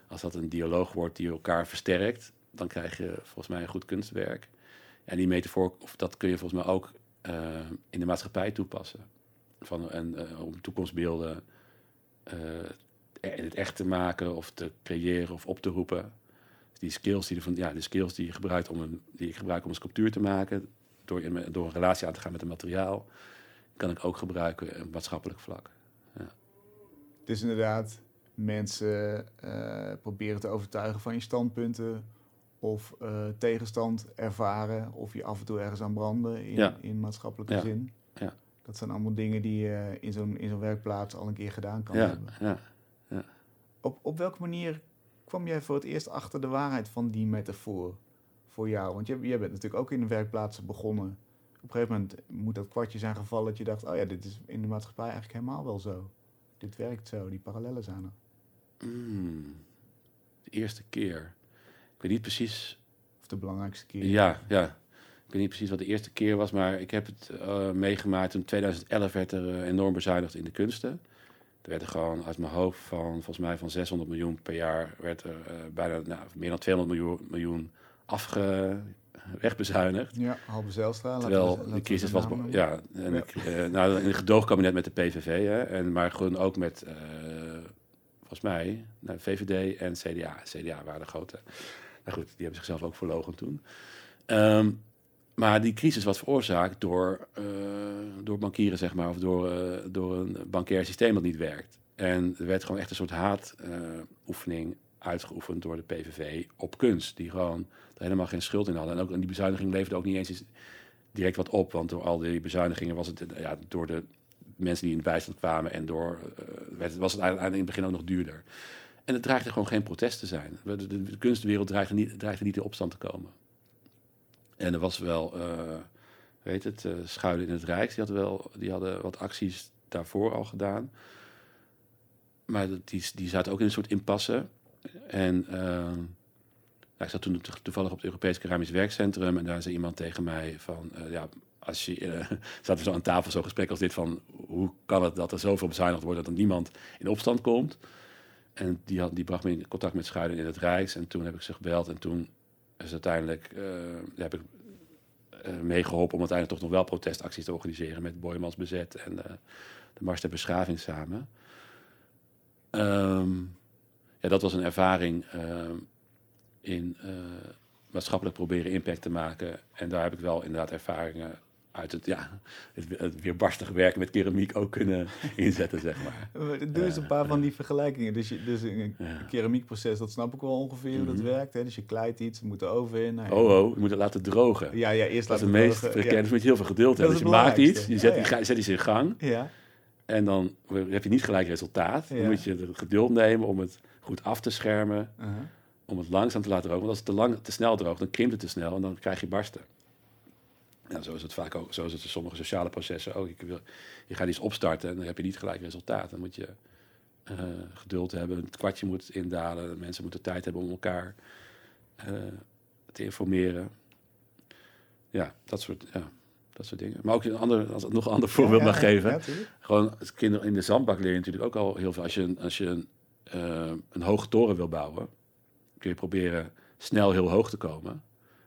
als dat een dialoog wordt die elkaar versterkt, dan krijg je volgens mij een goed kunstwerk. En die metafoor, of dat kun je volgens mij ook eh, in de maatschappij toepassen. Van, en, om toekomstbeelden het echt te maken of te creëren of op te roepen. Die skills die, er van, ja, de skills die, je gebruikt om een, die ik gebruik om een sculptuur te maken, door, in, door een relatie aan te gaan met een materiaal, kan ik ook gebruiken op maatschappelijk vlak. Het is inderdaad mensen eh, proberen te overtuigen van je standpunten. Of eh, tegenstand ervaren. Of je af en toe ergens aan branden in, Ja. in maatschappelijke Ja. zin. Ja. Dat zijn allemaal dingen die je in zo'n in zo'n werkplaats al een keer gedaan kan Ja, hebben. ja. Op, op welke manier kwam jij voor het eerst achter de waarheid van die metafoor voor jou? Want jij, jij bent natuurlijk ook in de werkplaatsen begonnen. Op een gegeven moment moet dat kwartje zijn gevallen dat je dacht... oh ja, dit is in de maatschappij eigenlijk helemaal wel zo. Dit werkt zo, die parallellen zijn er. Mm, de eerste keer. Ik weet niet precies Of de belangrijkste keer. Ja, ja. Ik weet niet precies wat de eerste keer was, maar ik heb het eh, meegemaakt. In 2011 werd er eh, enorm bezuinigd in de kunsten. Er werd er gewoon uit mijn hoofd van, volgens mij van 600 miljoen per jaar, werd er eh, bijna nou, meer dan 200 miljoen, miljoen afge, wegbezuinigd. Ja, Halbe Zijlstra. Terwijl we- de crisis was, ja, en Ja. ik, eh, nou, in een gedoogkabinet met de PVV, hè, en, maar gewoon ook met, eh, volgens mij, nou, VVD en CDA. CDA waren de grote. Nou goed, die hebben zichzelf ook verlogen toen. Ehm, maar die crisis was veroorzaakt door, eh, door bankieren, zeg maar, of door, eh, door een bankair systeem dat niet werkt. En er werd gewoon echt een soort haatoefening uitgeoefend door de PVV op kunst, die gewoon helemaal geen schuld in hadden. En ook en die bezuiniging leverde ook niet eens direct wat op, want door al die bezuinigingen was het ja, door de mensen die in de bijstand kwamen en door werd, was het uiteindelijk in het begin ook nog duurder. En het dreigde gewoon geen protest te zijn. De kunstwereld dreigde niet, dreigde niet in opstand te komen. En er was wel, eh weet het, eh Schuilen in het Rijk, die, had wel, die hadden wat acties daarvoor al gedaan. Maar die, die zaten ook in een soort impasse. En eh, nou, ik zat toen to- toevallig op het Europees Keramisch Werkcentrum en daar zei iemand tegen mij van, eh, ja, als je, [LAUGHS] zaten we zo aan tafel, zo'n gesprek als dit van, hoe kan het dat er zoveel bezuinigd wordt dat er niemand in opstand komt? En die, had, die bracht me in contact met Schuilen in het Rijks. En toen heb ik ze gebeld. En toen is uiteindelijk eh, heb ik eh, meegeholpen om uiteindelijk toch nog wel protestacties te organiseren met Boymans Bezet en eh, de Mars der Beschaving samen. Ehm, ja, dat was een ervaring ehm, in maatschappelijk proberen impact te maken. En daar heb ik wel inderdaad ervaringen uit het, ja, het, het weerbarstige werken met keramiek ook kunnen [LAUGHS] inzetten, zeg maar. Doe eens een paar van die vergelijkingen. Dus, je, dus een Ja. keramiekproces, dat snap ik wel ongeveer hoe dat Mhm. werkt. Hè? Dus je kleit iets, moet de oven in. nou. Oh, oh, je moet het laten drogen. Ja, ja, eerst Dat is laten de meest drogen. Dus moet je heel veel geduld hebben. Dus je het maakt iets, je zet, Ja, die, zet iets in gang. Ja. En dan heb je niet gelijk resultaat. Dan moet je het geduld nemen om het goed af te schermen. Uh-huh. Om het langzaam te laten drogen. Want als het te, lang, te snel droogt, dan krimpt het te snel en dan krijg je barsten. Ja, zo is het vaak ook. Zo is het in sommige sociale processen ook. Je, wil, je gaat iets opstarten en dan heb je niet gelijk resultaat. Dan moet je eh, geduld hebben. Het kwartje moet indalen. Mensen moeten tijd hebben om elkaar eh, te informeren. Ja, dat soort. Ja, Dat soort dingen. Maar ook een ander, als ik nog een ander voorbeeld Ja, mag geven. Gewoon kinderen in de zandbak leer je natuurlijk ook al heel veel. Als je, een- als je een, eh, een hoge toren wil bouwen, kun je proberen snel heel hoog te komen.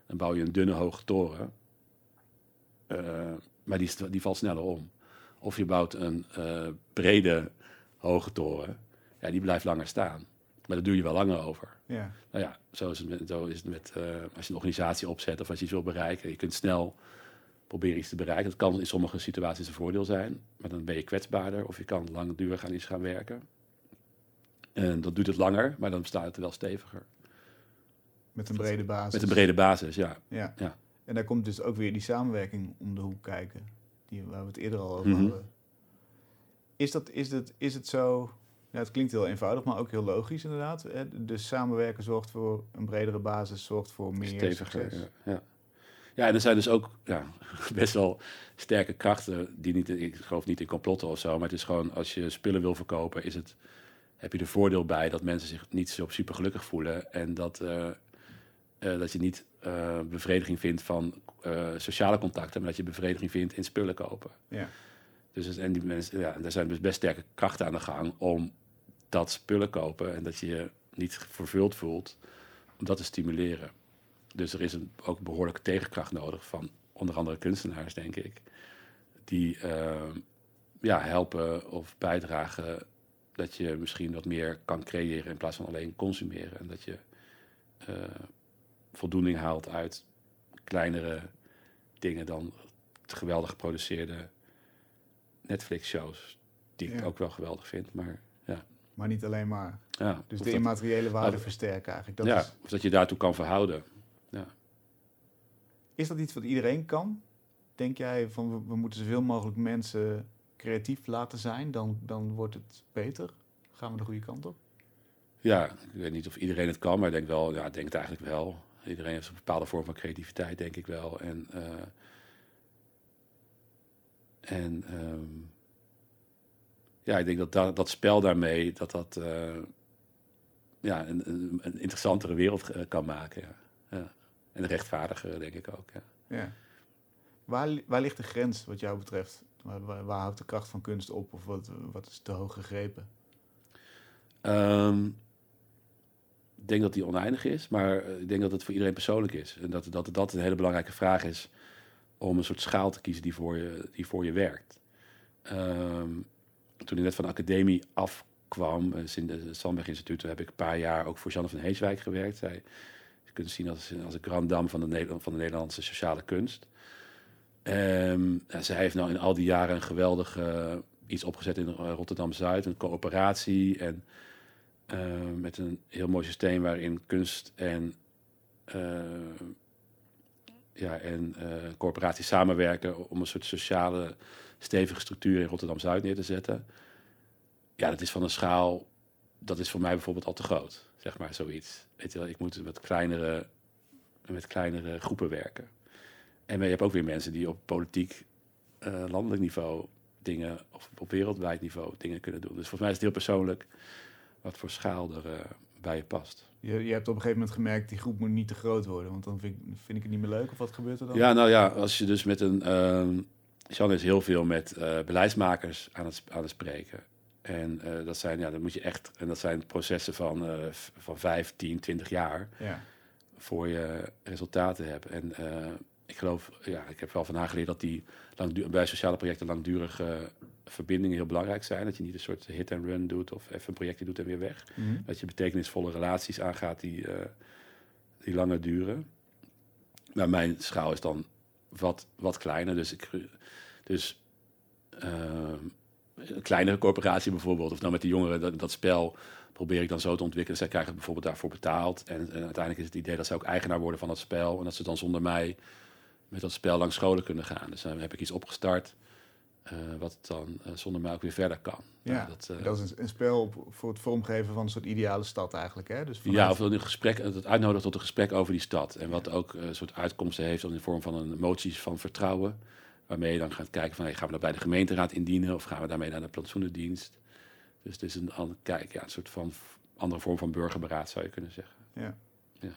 Dan bouw je een dunne hoge toren. Eh, maar die, die valt sneller om. Of je bouwt een eh, brede hoge toren. Ja, die blijft langer staan. Maar daar doe je wel langer over. Ja. Nou ja, zo is het met, zo is het met eh, als je een organisatie opzet of als je iets wil bereiken. Je kunt snel proberen iets te bereiken. Dat kan in sommige situaties een voordeel zijn, maar dan ben je kwetsbaarder of je kan langdurig aan iets gaan werken. En dat duurt het langer, maar dan staat het wel steviger. Met een brede basis. Met een brede basis, ja. Ja. Ja. En daar komt dus ook weer die samenwerking om de hoek kijken. Die, waar we het eerder al over Mhm. hadden. Is, dat, is, dat, is het zo... Ja, het klinkt heel eenvoudig, maar ook heel logisch inderdaad. hè? Dus samenwerken zorgt voor een bredere basis, zorgt voor meer steviger. succes. Ja, ja. ja, en er zijn dus ook ja, [LAUGHS] best wel sterke krachten die niet, ik geloof niet in complotten of zo, maar het is gewoon als je spullen wil verkopen, is het, heb je er voordeel bij dat mensen zich niet zo super gelukkig voelen en dat, eh, eh, dat je niet eh, bevrediging vindt van eh, sociale contacten, maar dat je bevrediging vindt in spullen kopen. Ja. Dus en die mensen, ja, er zijn dus best sterke krachten aan de gang om dat spullen kopen en dat je je niet vervuld voelt, om dat te stimuleren. Dus er is een, ook behoorlijke tegenkracht nodig van onder andere kunstenaars, denk ik, die eh, ja, helpen of bijdragen dat je misschien wat meer kan creëren in plaats van alleen consumeren. En dat je eh, voldoening haalt uit kleinere dingen dan het geweldig geproduceerde Netflix-shows, die ik Ja. ook wel geweldig vind. Maar ja, Maar niet alleen maar. ja Dus de dat- immateriële waarde versterken eigenlijk. Dat ja, is, of dat je daartoe kan verhouden. is dat iets wat iedereen kan? Denk jij van we, we moeten zoveel mogelijk mensen creatief laten zijn, dan, dan wordt het beter? Gaan we de goede kant op? Ja, ik weet niet of iedereen het kan, maar ik denk wel, ja, ik denk het eigenlijk wel. Iedereen heeft een bepaalde vorm van creativiteit, denk ik wel. En, eh, en ehm, ja, ik denk dat dat, dat spel daarmee, dat dat eh, ja, een, een, interessantere wereld eh, kan maken. Ja. Ja. En een rechtvaardigere, denk ik ook. Ja. Ja. Waar, li- waar ligt de grens wat jou betreft? Waar, waar, waar houdt de kracht van kunst op of wat, wat is te hoog gegrepen? Ehm, ik denk dat die oneindig is, maar eh, ik denk dat het voor iedereen persoonlijk is. En dat, dat dat een hele belangrijke vraag is om een soort schaal te kiezen die voor je, die voor je werkt. Ehm, toen ik net van de academie afkwam, dus in het Sandberg Instituut, heb ik een paar jaar ook voor Janne van Heeswijk gewerkt. Zij, je kunt zien als, als een grand dame van de, van de Nederlandse sociale kunst. Ehm, en zij heeft nou in al die jaren een geweldig eh, iets opgezet in eh, Rotterdam-Zuid, een coöperatie en eh, met een heel mooi systeem waarin kunst en, eh, ja, en eh corporaties samenwerken om een soort sociale stevige structuur in Rotterdam-Zuid neer te zetten. Ja, dat is van een schaal, dat is voor mij bijvoorbeeld al te groot, zeg maar, zoiets. Weet je wel, ik moet met kleinere, met kleinere groepen werken. En je hebt ook weer mensen die op politiek, eh, landelijk niveau dingen, of op wereldwijd niveau dingen kunnen doen. Dus volgens mij is het heel persoonlijk wat voor schaal er eh, bij je past. Je, je hebt op een gegeven moment gemerkt, die groep moet niet te groot worden, want dan vind ik, vind ik het niet meer leuk. Of wat gebeurt er dan? Ja, nou ja, als je dus met een. ehm Jean is heel veel met eh, beleidsmakers aan het, aan het spreken. En eh, dat zijn, ja, dan moet je echt. En dat zijn processen van, v- van 5, 10, 20 jaar Ja. voor je resultaten hebt. En ik geloof, ja, ik heb wel van haar geleerd dat die bij sociale projecten langdurige verbindingen heel belangrijk zijn. Dat je niet een soort hit and run doet of even een projectje doet en weer weg. Mhm. Dat je betekenisvolle relaties aangaat die, eh, die langer duren. Maar mijn schaal is dan wat, wat kleiner. Dus, ik, dus ehm, een kleinere corporatie bijvoorbeeld, of dan met de jongeren, dat, dat spel probeer ik dan zo te ontwikkelen. Zij krijgen bijvoorbeeld daarvoor betaald. En, en uiteindelijk is het idee dat ze ook eigenaar worden van dat spel. En dat ze dan zonder mij met dat spel langs scholen kunnen gaan. Dus dan heb ik iets opgestart. Eh, wat dan eh, zonder mij ook weer verder kan. Ja, Nou, dat, eh, dat is een, een spel op- voor het vormgeven van een soort ideale stad eigenlijk. Hè? Dus Ja, of een gesprek, het uitnodigen tot een gesprek over die stad. En wat ook een soort uitkomsten heeft in de vorm van een moties van vertrouwen. Waarmee je dan gaat kijken van hey, gaan we dat bij de gemeenteraad indienen of gaan we daarmee naar de plantsoenendienst. Dus het is een, ander- kijk, ja, een soort van andere vorm van burgerberaad zou je kunnen zeggen. Ja. Ja.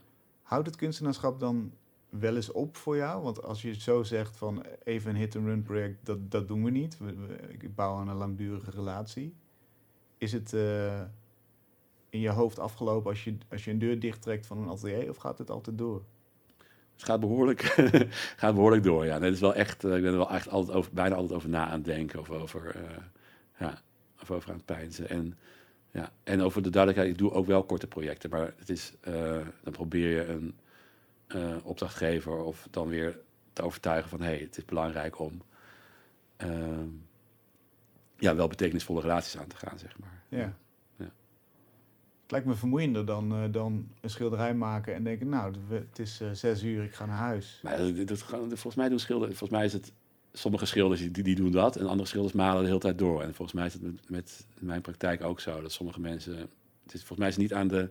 Houdt het kunstenaarschap dan wel eens op voor jou? Want als je zo zegt van even een hit-and-run project, dat, dat doen we niet. We, we- ik bouw aan een langdurige relatie. Is het eh, in je hoofd afgelopen als je, als je een deur dichttrekt van een atelier of gaat het altijd door? Het gaat behoorlijk, [LAUGHS] gaat behoorlijk door, ja. Nee, is wel echt, eh, ik ben er wel echt altijd over, bijna altijd over na aan het denken. Of over, eh, ja, of over aan het peinzen. En, ja, en over de duidelijkheid, ik doe ook wel korte projecten. Maar het is, dan probeer je een eh, opdrachtgever of dan weer te overtuigen van... hé, hey, het is belangrijk om ehm, ja, wel betekenisvolle relaties aan te gaan, zeg maar. Ja. Ja. Het lijkt me vermoeiender dan, eh, dan een schilderij maken en denken, nou, het is eh, zes uur, ik ga naar huis. Maar dat, dat, volgens mij doen schilders, volgens mij is het, sommige schilders die, die doen dat en andere schilders malen de hele tijd door. En volgens mij is het met, met mijn praktijk ook zo, dat sommige mensen, het is, volgens mij is het niet aan de,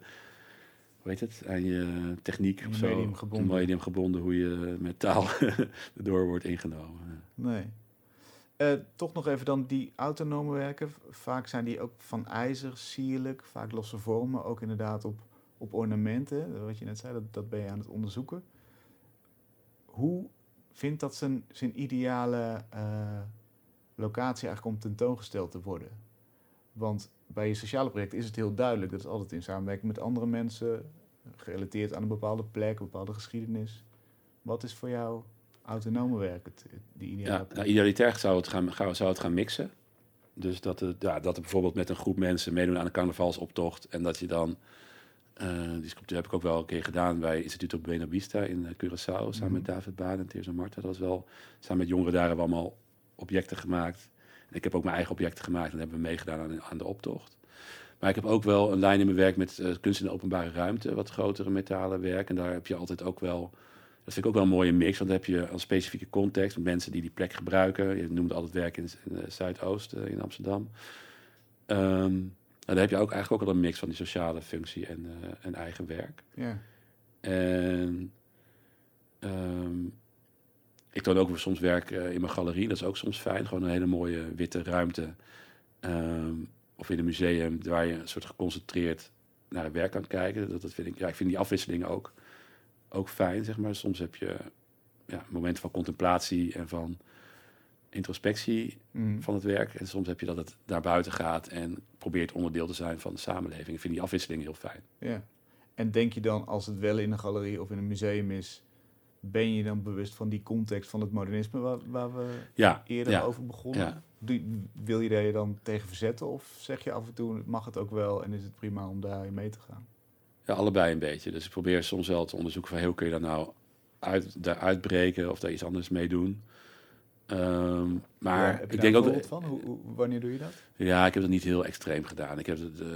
hoe heet het, aan je techniek of zo, medium gebonden. medium gebonden, hoe je met taal [LAUGHS] erdoor wordt ingenomen. Nee. Eh, toch nog even dan die autonome werken. Vaak zijn die ook van ijzer, sierlijk, vaak losse vormen. Ook inderdaad op, op ornamenten, wat je net zei, dat, dat ben je aan het onderzoeken. Hoe vindt dat zijn, zijn ideale eh, locatie eigenlijk om tentoongesteld te worden? Want bij je sociale projecten is het heel duidelijk. Dat is altijd in samenwerking met andere mensen, gerelateerd aan een bepaalde plek, een bepaalde geschiedenis. Wat is voor jou autonome werk, het, het- die ideale Ja, nou, idealitair zou het, gaan, zou het gaan mixen. Dus dat, het, ja, dat er bijvoorbeeld met een groep mensen meedoen aan een carnavalsoptocht. En dat je dan, eh, die sculptuur heb ik ook wel een keer gedaan bij Instituto Buena Vista in eh, Curaçao. Samen met Mhm. David Baan en Teers en Marta. Dat was wel, samen met jongeren daar hebben we allemaal objecten gemaakt. Ik heb ook mijn eigen objecten gemaakt en hebben we meegedaan aan, aan de optocht. Maar ik heb ook wel een lijn in mijn werk met eh, kunst in de openbare ruimte. Wat grotere metalen werk. En daar heb je altijd ook wel dat vind ik ook wel een mooie mix, want dan heb je een specifieke context met mensen die die plek gebruiken. Je noemde altijd werk in, in de Zuidoost eh, in Amsterdam. En dan heb je ook eigenlijk ook al een mix van die sociale functie en, eh, en eigen werk. Ja. En ehm, ik toon ook soms werk eh, in mijn galerie, dat is ook soms fijn. Gewoon een hele mooie witte ruimte. Ehm, of in een museum waar je een soort geconcentreerd naar het werk kan kijken. Dat, dat vind ik, ja, ik vind die afwisseling ook, ook fijn, zeg maar. Soms heb je ja, momenten van contemplatie en van introspectie Mm. van het werk. En soms heb je dat het naar buiten gaat en probeert onderdeel te zijn van de samenleving. Ik vind die afwisseling heel fijn. ja. En denk je dan, als het wel in een galerie of in een museum is, ben je dan bewust van die context van het modernisme waar, waar we Ja, eerder ja, over begonnen? ja. Doe- wil je daar je dan tegen verzetten of zeg je af en toe, mag het ook wel en is het prima om daarin mee te gaan? Ja, allebei een beetje. Dus ik probeer soms wel te onderzoeken van... Hey, hoe kun je dat nou uit, daar uitbreken of daar iets anders mee doen. Edaar maar Ja, heb je ik daar denk ook... van? Hoe, hoe- wanneer doe je dat? Ja, ik heb het niet heel extreem gedaan. Ik heb het uh,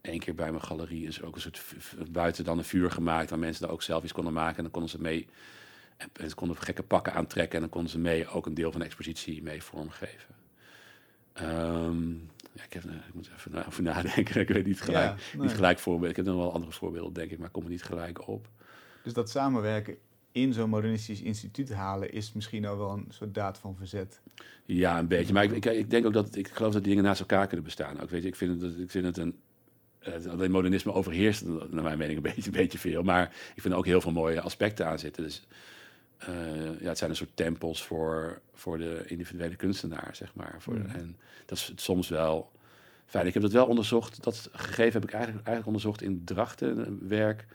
één keer bij mijn galerie is ook een soort buiten dan een vuur gemaakt, waar mensen daar ook zelf iets konden maken en dan konden ze mee en, ze konden gekke pakken aantrekken en dan konden ze mee ook een deel van de expositie mee vormgeven. Ehm, ja, ik, heb, eh, ik moet even na- over nadenken. [LAUGHS] ik weet niet gelijk, Ja, nee. niet gelijk voorbeeld. Ik heb nog wel andere voorbeelden, denk ik, maar ik kom er niet gelijk op. Dus dat samenwerken in zo'n modernistisch instituut halen is misschien al wel een soort daad van verzet. Ja, een beetje. Maar ik, ik, ik denk ook dat ik geloof dat die dingen naast elkaar kunnen bestaan. Ook weet je, ik vind het, ik vind het een. Eh, alleen modernisme overheerst naar mijn mening een beetje, een beetje veel. Maar ik vind er ook heel veel mooie aspecten aan zitten. Dus eh, ja, het zijn een soort tempels voor, voor de individuele kunstenaar, zeg maar. Voor, Mm. En dat is soms wel fijn. Ik heb dat wel onderzocht. Dat gegeven heb ik eigenlijk, eigenlijk onderzocht in Drachten, een werk.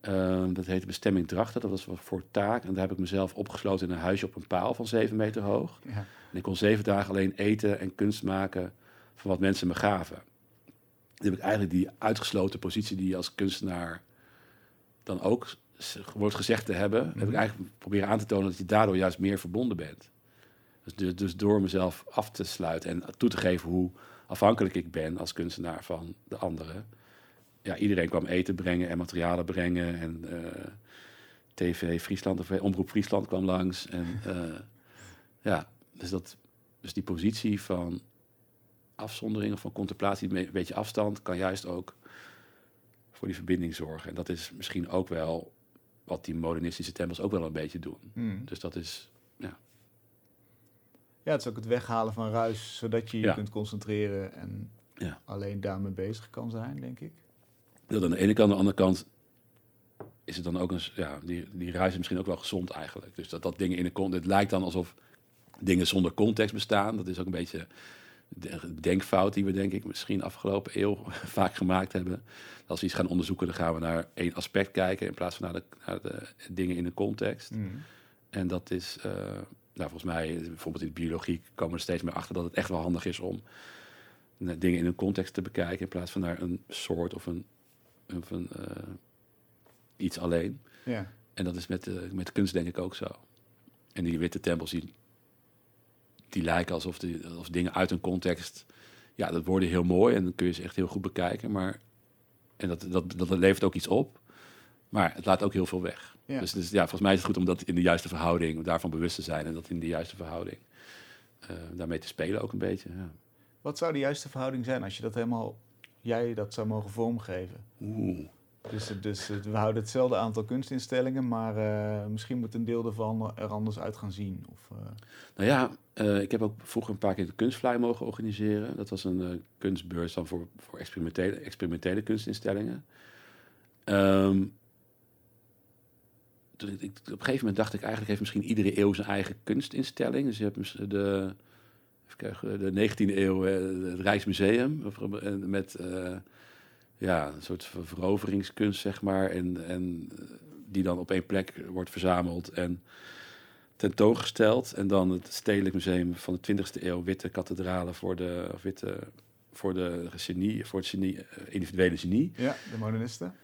Ehm, dat heette Bestemming Drachten. Dat was voor taak. En daar heb ik mezelf opgesloten in een huisje op een paal van zeven meter hoog. Ja. En ik kon zeven dagen alleen eten en kunst maken van wat mensen me gaven. Heb ik eigenlijk die uitgesloten positie die je als kunstenaar dan ook wordt gezegd te hebben, heb Mhm. ik eigenlijk proberen aan te tonen dat je daardoor juist meer verbonden bent. Dus, dus, dus door mezelf af te sluiten en toe te geven hoe afhankelijk ik ben als kunstenaar van de anderen. Ja, iedereen kwam eten brengen en materialen brengen en eh, TV Friesland of Omroep Friesland kwam langs. En eh, ja, dus, dat, dus die positie van afzondering of van contemplatie, een beetje afstand, kan juist ook voor die verbinding zorgen. En dat is misschien ook wel wat die modernistische tempels ook wel een beetje doen. Hmm. Dus dat is, Ja, het is ook het weghalen van ruis, zodat je je Ja. kunt concentreren en Ja. alleen daarmee bezig kan zijn, denk ik. dat aan de ene kant. Aan de andere kant is het dan ook een, ja, die, die reis is misschien ook wel gezond eigenlijk. Dus dat, dat dingen in de context, het lijkt dan alsof dingen zonder context bestaan. Dat is ook een beetje denkfout die we denk ik misschien afgelopen eeuw [LAUGHS] vaak gemaakt hebben. Als we iets gaan onderzoeken, dan gaan we naar één aspect kijken in plaats van naar de, naar de dingen in de context. Mm. En dat is, eh, nou, volgens mij, bijvoorbeeld in de biologie komen we er steeds meer achter dat het echt wel handig is om eh, dingen in een context te bekijken in plaats van naar een soort of een, of een eh, iets alleen. Ja. En dat is met, met kunst denk ik ook zo. En die witte tempels, die, die lijken alsof, die, alsof dingen uit een context... Ja, dat worden heel mooi en dan kun je ze echt heel goed bekijken. Maar, en dat, dat, dat levert ook iets op. Maar het laat ook heel veel weg. Ja. Dus, dus ja, volgens mij is het goed om dat in de juiste verhouding... daarvan bewust te zijn en dat in de juiste verhouding... eh, daarmee te spelen ook een beetje. Ja. Wat zou de juiste verhouding zijn als je dat helemaal, jij dat zou mogen vormgeven? Oeh. Dus, dus we houden hetzelfde aantal kunstinstellingen, maar eh, misschien moet een deel ervan er anders uit gaan zien. Of, eh, Nou ja, eh, ik heb ook vroeger een paar keer de kunstfly mogen organiseren. Dat was een eh, kunstbeurs dan voor, voor experimentele, experimentele kunstinstellingen. Ehm, ik, op een gegeven moment dacht ik eigenlijk heeft misschien iedere eeuw zijn eigen kunstinstelling. Dus je hebt de, de 19e eeuw eh, het Rijksmuseum eh, met eh, ja, een soort ver- veroveringskunst zeg maar. En, en eh, die dan op één plek wordt verzameld en tentoongesteld. En dan het Stedelijk Museum van de 20e eeuw, witte kathedralen voor de, of witte, voor de genie, voor het genie, eh, individuele genie. ja, de modernisten.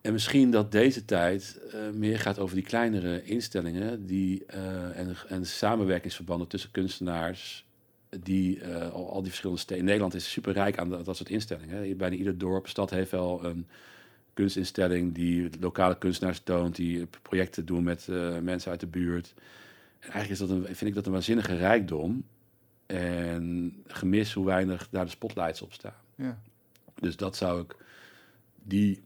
En misschien dat deze tijd eh, meer gaat over die kleinere instellingen die, en, en samenwerkingsverbanden tussen kunstenaars. Die eh, al, die verschillende steden. Nederland is super rijk aan dat, dat soort instellingen. hè. Bijna ieder dorp, stad heeft wel een kunstinstelling die lokale kunstenaars toont, die projecten doen met eh, mensen uit de buurt. En eigenlijk is dat een, vind ik dat een waanzinnige rijkdom. En gemis hoe weinig daar de spotlights op staan. Ja. Dus dat zou ik, die,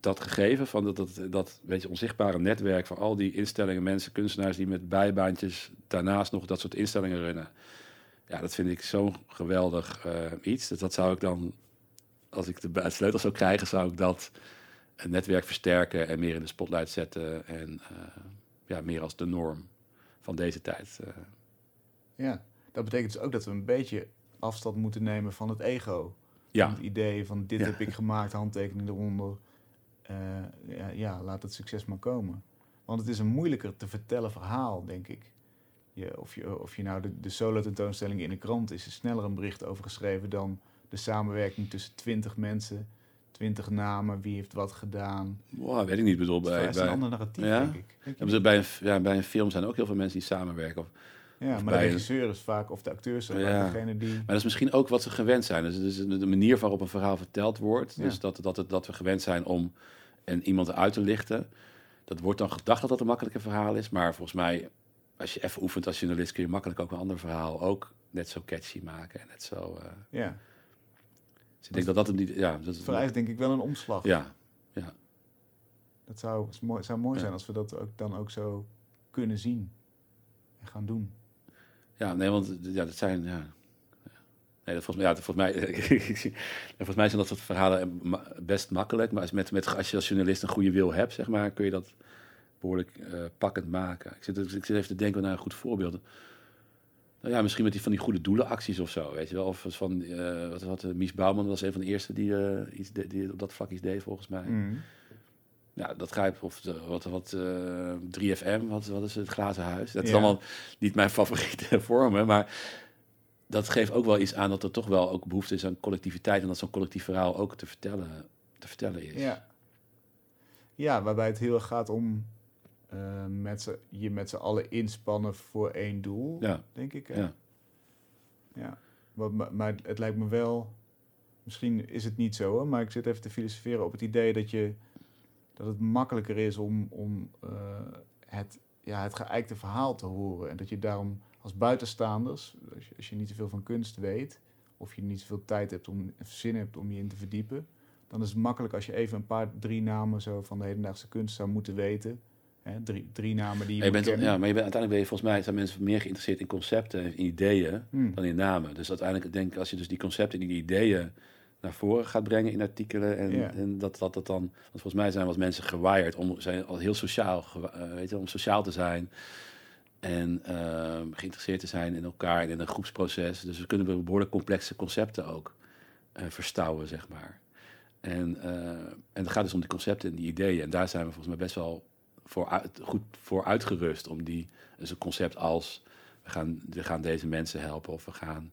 dat gegeven van dat, dat, dat beetje onzichtbare netwerk van al die instellingen, mensen, kunstenaars die met bijbaantjes daarnaast nog dat soort instellingen runnen. Ja, dat vind ik zo'n geweldig eh, iets. Dus dat zou ik dan, als ik de sleutel zou krijgen, zou ik dat een netwerk versterken en meer in de spotlight zetten. En eh, ja, meer als de norm van deze tijd. eh. ja, dat betekent dus ook dat we een beetje afstand moeten nemen van het ego. ja, Van het idee van dit Ja. heb ik gemaakt, handtekening eronder. Eh, ja, ja, laat het succes maar komen. Want het is een moeilijker te vertellen verhaal, denk ik. Je, of, je, of je nou de, de solo-tentoonstelling in de krant is, er sneller een bericht over geschreven dan de samenwerking tussen twintig mensen, twintig namen, wie heeft wat gedaan. wow, weet ik niet. Bedoel, bij, is een bij, ander narratief, Ja? denk ik. Denk ze bij, een, ja, bij een film zijn ook heel veel mensen die samenwerken. Of, Ja, Of maar de regisseur is vaak, of de acteurs zijn Ja. degene die... Maar dat is misschien ook wat ze gewend zijn. Dus, dus de manier waarop een verhaal verteld wordt. Ja. Dus dat, dat, het, dat we gewend zijn om en iemand uit te lichten. Dat wordt dan gedacht dat dat een makkelijker verhaal is. Maar volgens mij, als je even oefent als journalist... kun je makkelijk ook een ander verhaal ook net zo catchy maken. En net zo... eh, Ja, dus ik denk dat dat een... niet- Ja, dat het is, vereist denk ik wel een omslag. ja, Dat zou, mooi, zou mooi Ja. zijn als we dat ook, dan ook zo kunnen zien en gaan doen. ja, nee, want ja, dat zijn... Ja, Nee, dat volgens mij, ja, volgens, mij, [LAUGHS] volgens mij zijn dat soort verhalen best makkelijk. Maar als, met, met, als je als journalist een goede wil hebt, zeg maar, kun je dat behoorlijk eh, pakkend maken. Ik zit, ik zit even te denken naar een goed voorbeeld. Nou ja, misschien met die van die goede doelenacties of zo, weet je wel. Of van, eh, wat, wat eh, Mies Bouwman was een van de eerste die, iets de- die op dat vlak iets deed, volgens mij. Mm. Ja, dat grijpt. Of de, wat, wat eh, 3FM, wat, wat is het glazen huis? Dat is Ja. allemaal niet mijn favoriete [LAUGHS] vormen, maar dat geeft ook wel iets aan dat er toch wel ook behoefte is aan collectiviteit en dat zo'n collectief verhaal ook te vertellen, te vertellen is. Ja. ja, waarbij het heel erg gaat om eh, met je met z'n allen inspannen voor één doel, Ja, denk ik. hè? ja. Ja. Maar, maar, het lijkt me wel, misschien is het niet zo hoor, maar ik zit even te filosoferen op het idee dat, je, dat het makkelijker is om, om eh, het, ja, het geëikte verhaal te horen. En dat je daarom als buitenstaanders, als je, als je niet zoveel van kunst weet, of je niet zoveel tijd hebt om, of zin hebt om je in te verdiepen, dan is het makkelijk als je even een paar, drie namen zo van de hedendaagse kunst zou moeten weten. Hè, drie, drie namen die je Maar je moet bent, ja, maar je bent, uiteindelijk ben je volgens mij zijn mensen meer geïnteresseerd in concepten en in ideeën Hmm. dan in namen. Dus uiteindelijk denk ik, als je dus die concepten en die ideeën naar voren gaat brengen in artikelen. En, en dat, dat dat dan. Want volgens mij zijn wat mensen gewired om zijn al heel sociaal, eh, weet je, om sociaal te zijn. En eh, geïnteresseerd te zijn in elkaar en in een groepsproces. Dus we kunnen behoorlijk complexe concepten ook eh, verstouwen, zeg maar. En, eh, en het gaat dus om die concepten en die ideeën. En daar zijn we volgens mij best wel voor uit, goed voor uitgerust. Om die, dus een concept als we gaan, we gaan deze mensen helpen of we gaan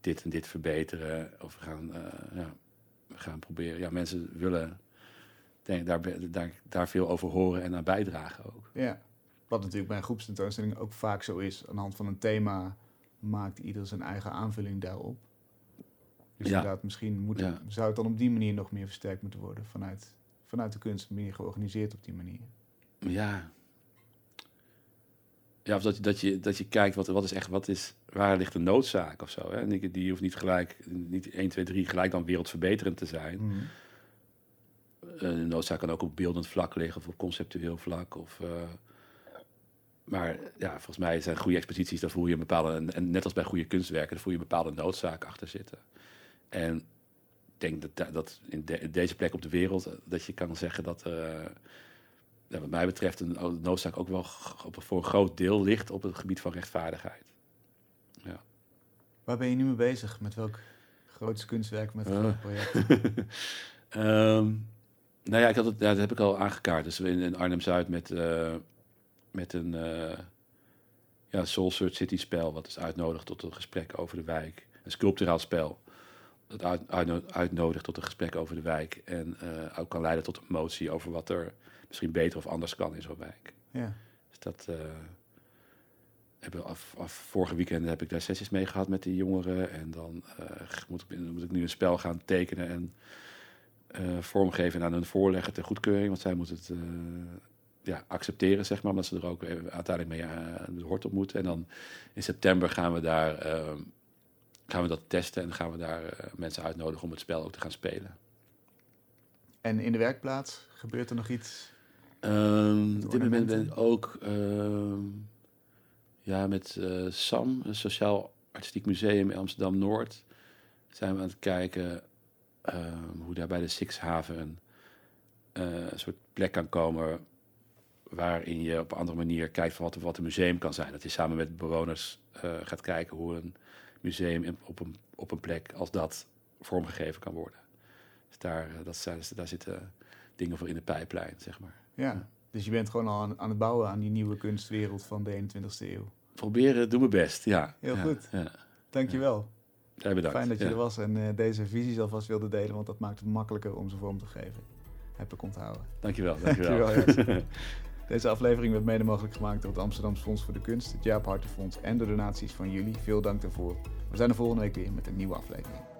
dit en dit verbeteren. Of we gaan, eh, ja, we gaan proberen. Ja, mensen willen denk, daar, daar, daar veel over horen en aan bijdragen ook. Ja. Wat natuurlijk bij een groepstentoonstelling ook vaak zo is. Aan de hand van een thema maakt ieder zijn eigen aanvulling daarop. Dus Ja. inderdaad, misschien moet, Ja. zou het dan op die manier nog meer versterkt moeten worden vanuit, vanuit de kunst, meer georganiseerd op die manier. Ja. Ja, of dat, je- dat, je, dat je kijkt wat, wat is echt, wat is, waar ligt de noodzaak of zo. Hè? En die, die hoeft niet gelijk, niet 1, 2, 3 gelijk dan wereldverbeterend te zijn. Mhm. Eh, de noodzaak kan ook op beeldend vlak liggen of op conceptueel vlak. Of, eh, maar ja, volgens mij zijn goede exposities, daar voel je een bepaalde, en- net als bij goede kunstwerken, daar voel je een bepaalde noodzaak achter zitten. En ik denk dat, da- dat in, de- in deze plek op de wereld, eh, dat je kan zeggen dat, eh, ja, wat mij betreft, een noodzaak ook wel op, voor een groot deel ligt op het gebied van rechtvaardigheid. Waar ben je nu mee bezig? Met welk grootste kunstwerk, met welk Eh. project? [LAUGHS] Ehm, nou ja, ik had het, ja, dat heb ik al aangekaart. Dus in, in Arnhem-Zuid met, eh, met een eh, ja, Soul Search City spel... wat is uitnodigt tot een gesprek over de wijk. Een sculpturaal spel dat uit, uitno- uitnodigt tot een gesprek over de wijk... en eh, ook kan leiden tot een motie over wat er misschien beter of anders kan in zo'n wijk. Ja. Dus dat... eh, hebben we af, af vorige weekend heb ik daar sessies mee gehad met die jongeren. En dan eh, moet, ik, moet ik nu een spel gaan tekenen en eh, vormgeven en aan hun voorleggen ter goedkeuring. Want zij moeten het ja, accepteren, zeg maar. Omdat ze er ook uiteindelijk mee eh, de hort op moeten. En dan in september gaan we daar eh, gaan we dat testen. En gaan we daar mensen uitnodigen om het spel ook te gaan spelen. En in de werkplaats gebeurt er nog iets? Ehm, op dit moment ben ik ook ehm, ja, met eh, SAM, een Sociaal Artistiek Museum in Amsterdam-Noord, zijn we aan het kijken ehm, hoe daar bij de Sixhaven een, eh, een soort plek kan komen waarin je op een andere manier kijkt van wat, wat een museum kan zijn. Dat je samen met bewoners eh, gaat kijken hoe een museum op een, op een plek als dat vormgegeven kan worden. Dus daar, dat zijn, daar zitten dingen voor in de pijplijn, zeg maar. Ja. Dus je bent gewoon al aan, aan het bouwen aan die nieuwe kunstwereld van de 21ste eeuw. Proberen, doe mijn best, ja. Heel Ja, goed. Ja. Dankjewel. Ja, bedankt. Fijn dat je er was en eh, deze visies alvast wilde delen, want dat maakt het makkelijker om ze vorm te geven. Heb ik onthouden. Dankjewel, dankjewel. [LAUGHS] Dankjewel, [LAUGHS] Deze aflevering werd mede mogelijk gemaakt door het Amsterdamse Fonds voor de Kunst, het Jaap Hartenfonds en de donaties van jullie. Veel dank daarvoor. We zijn er volgende week weer met een nieuwe aflevering.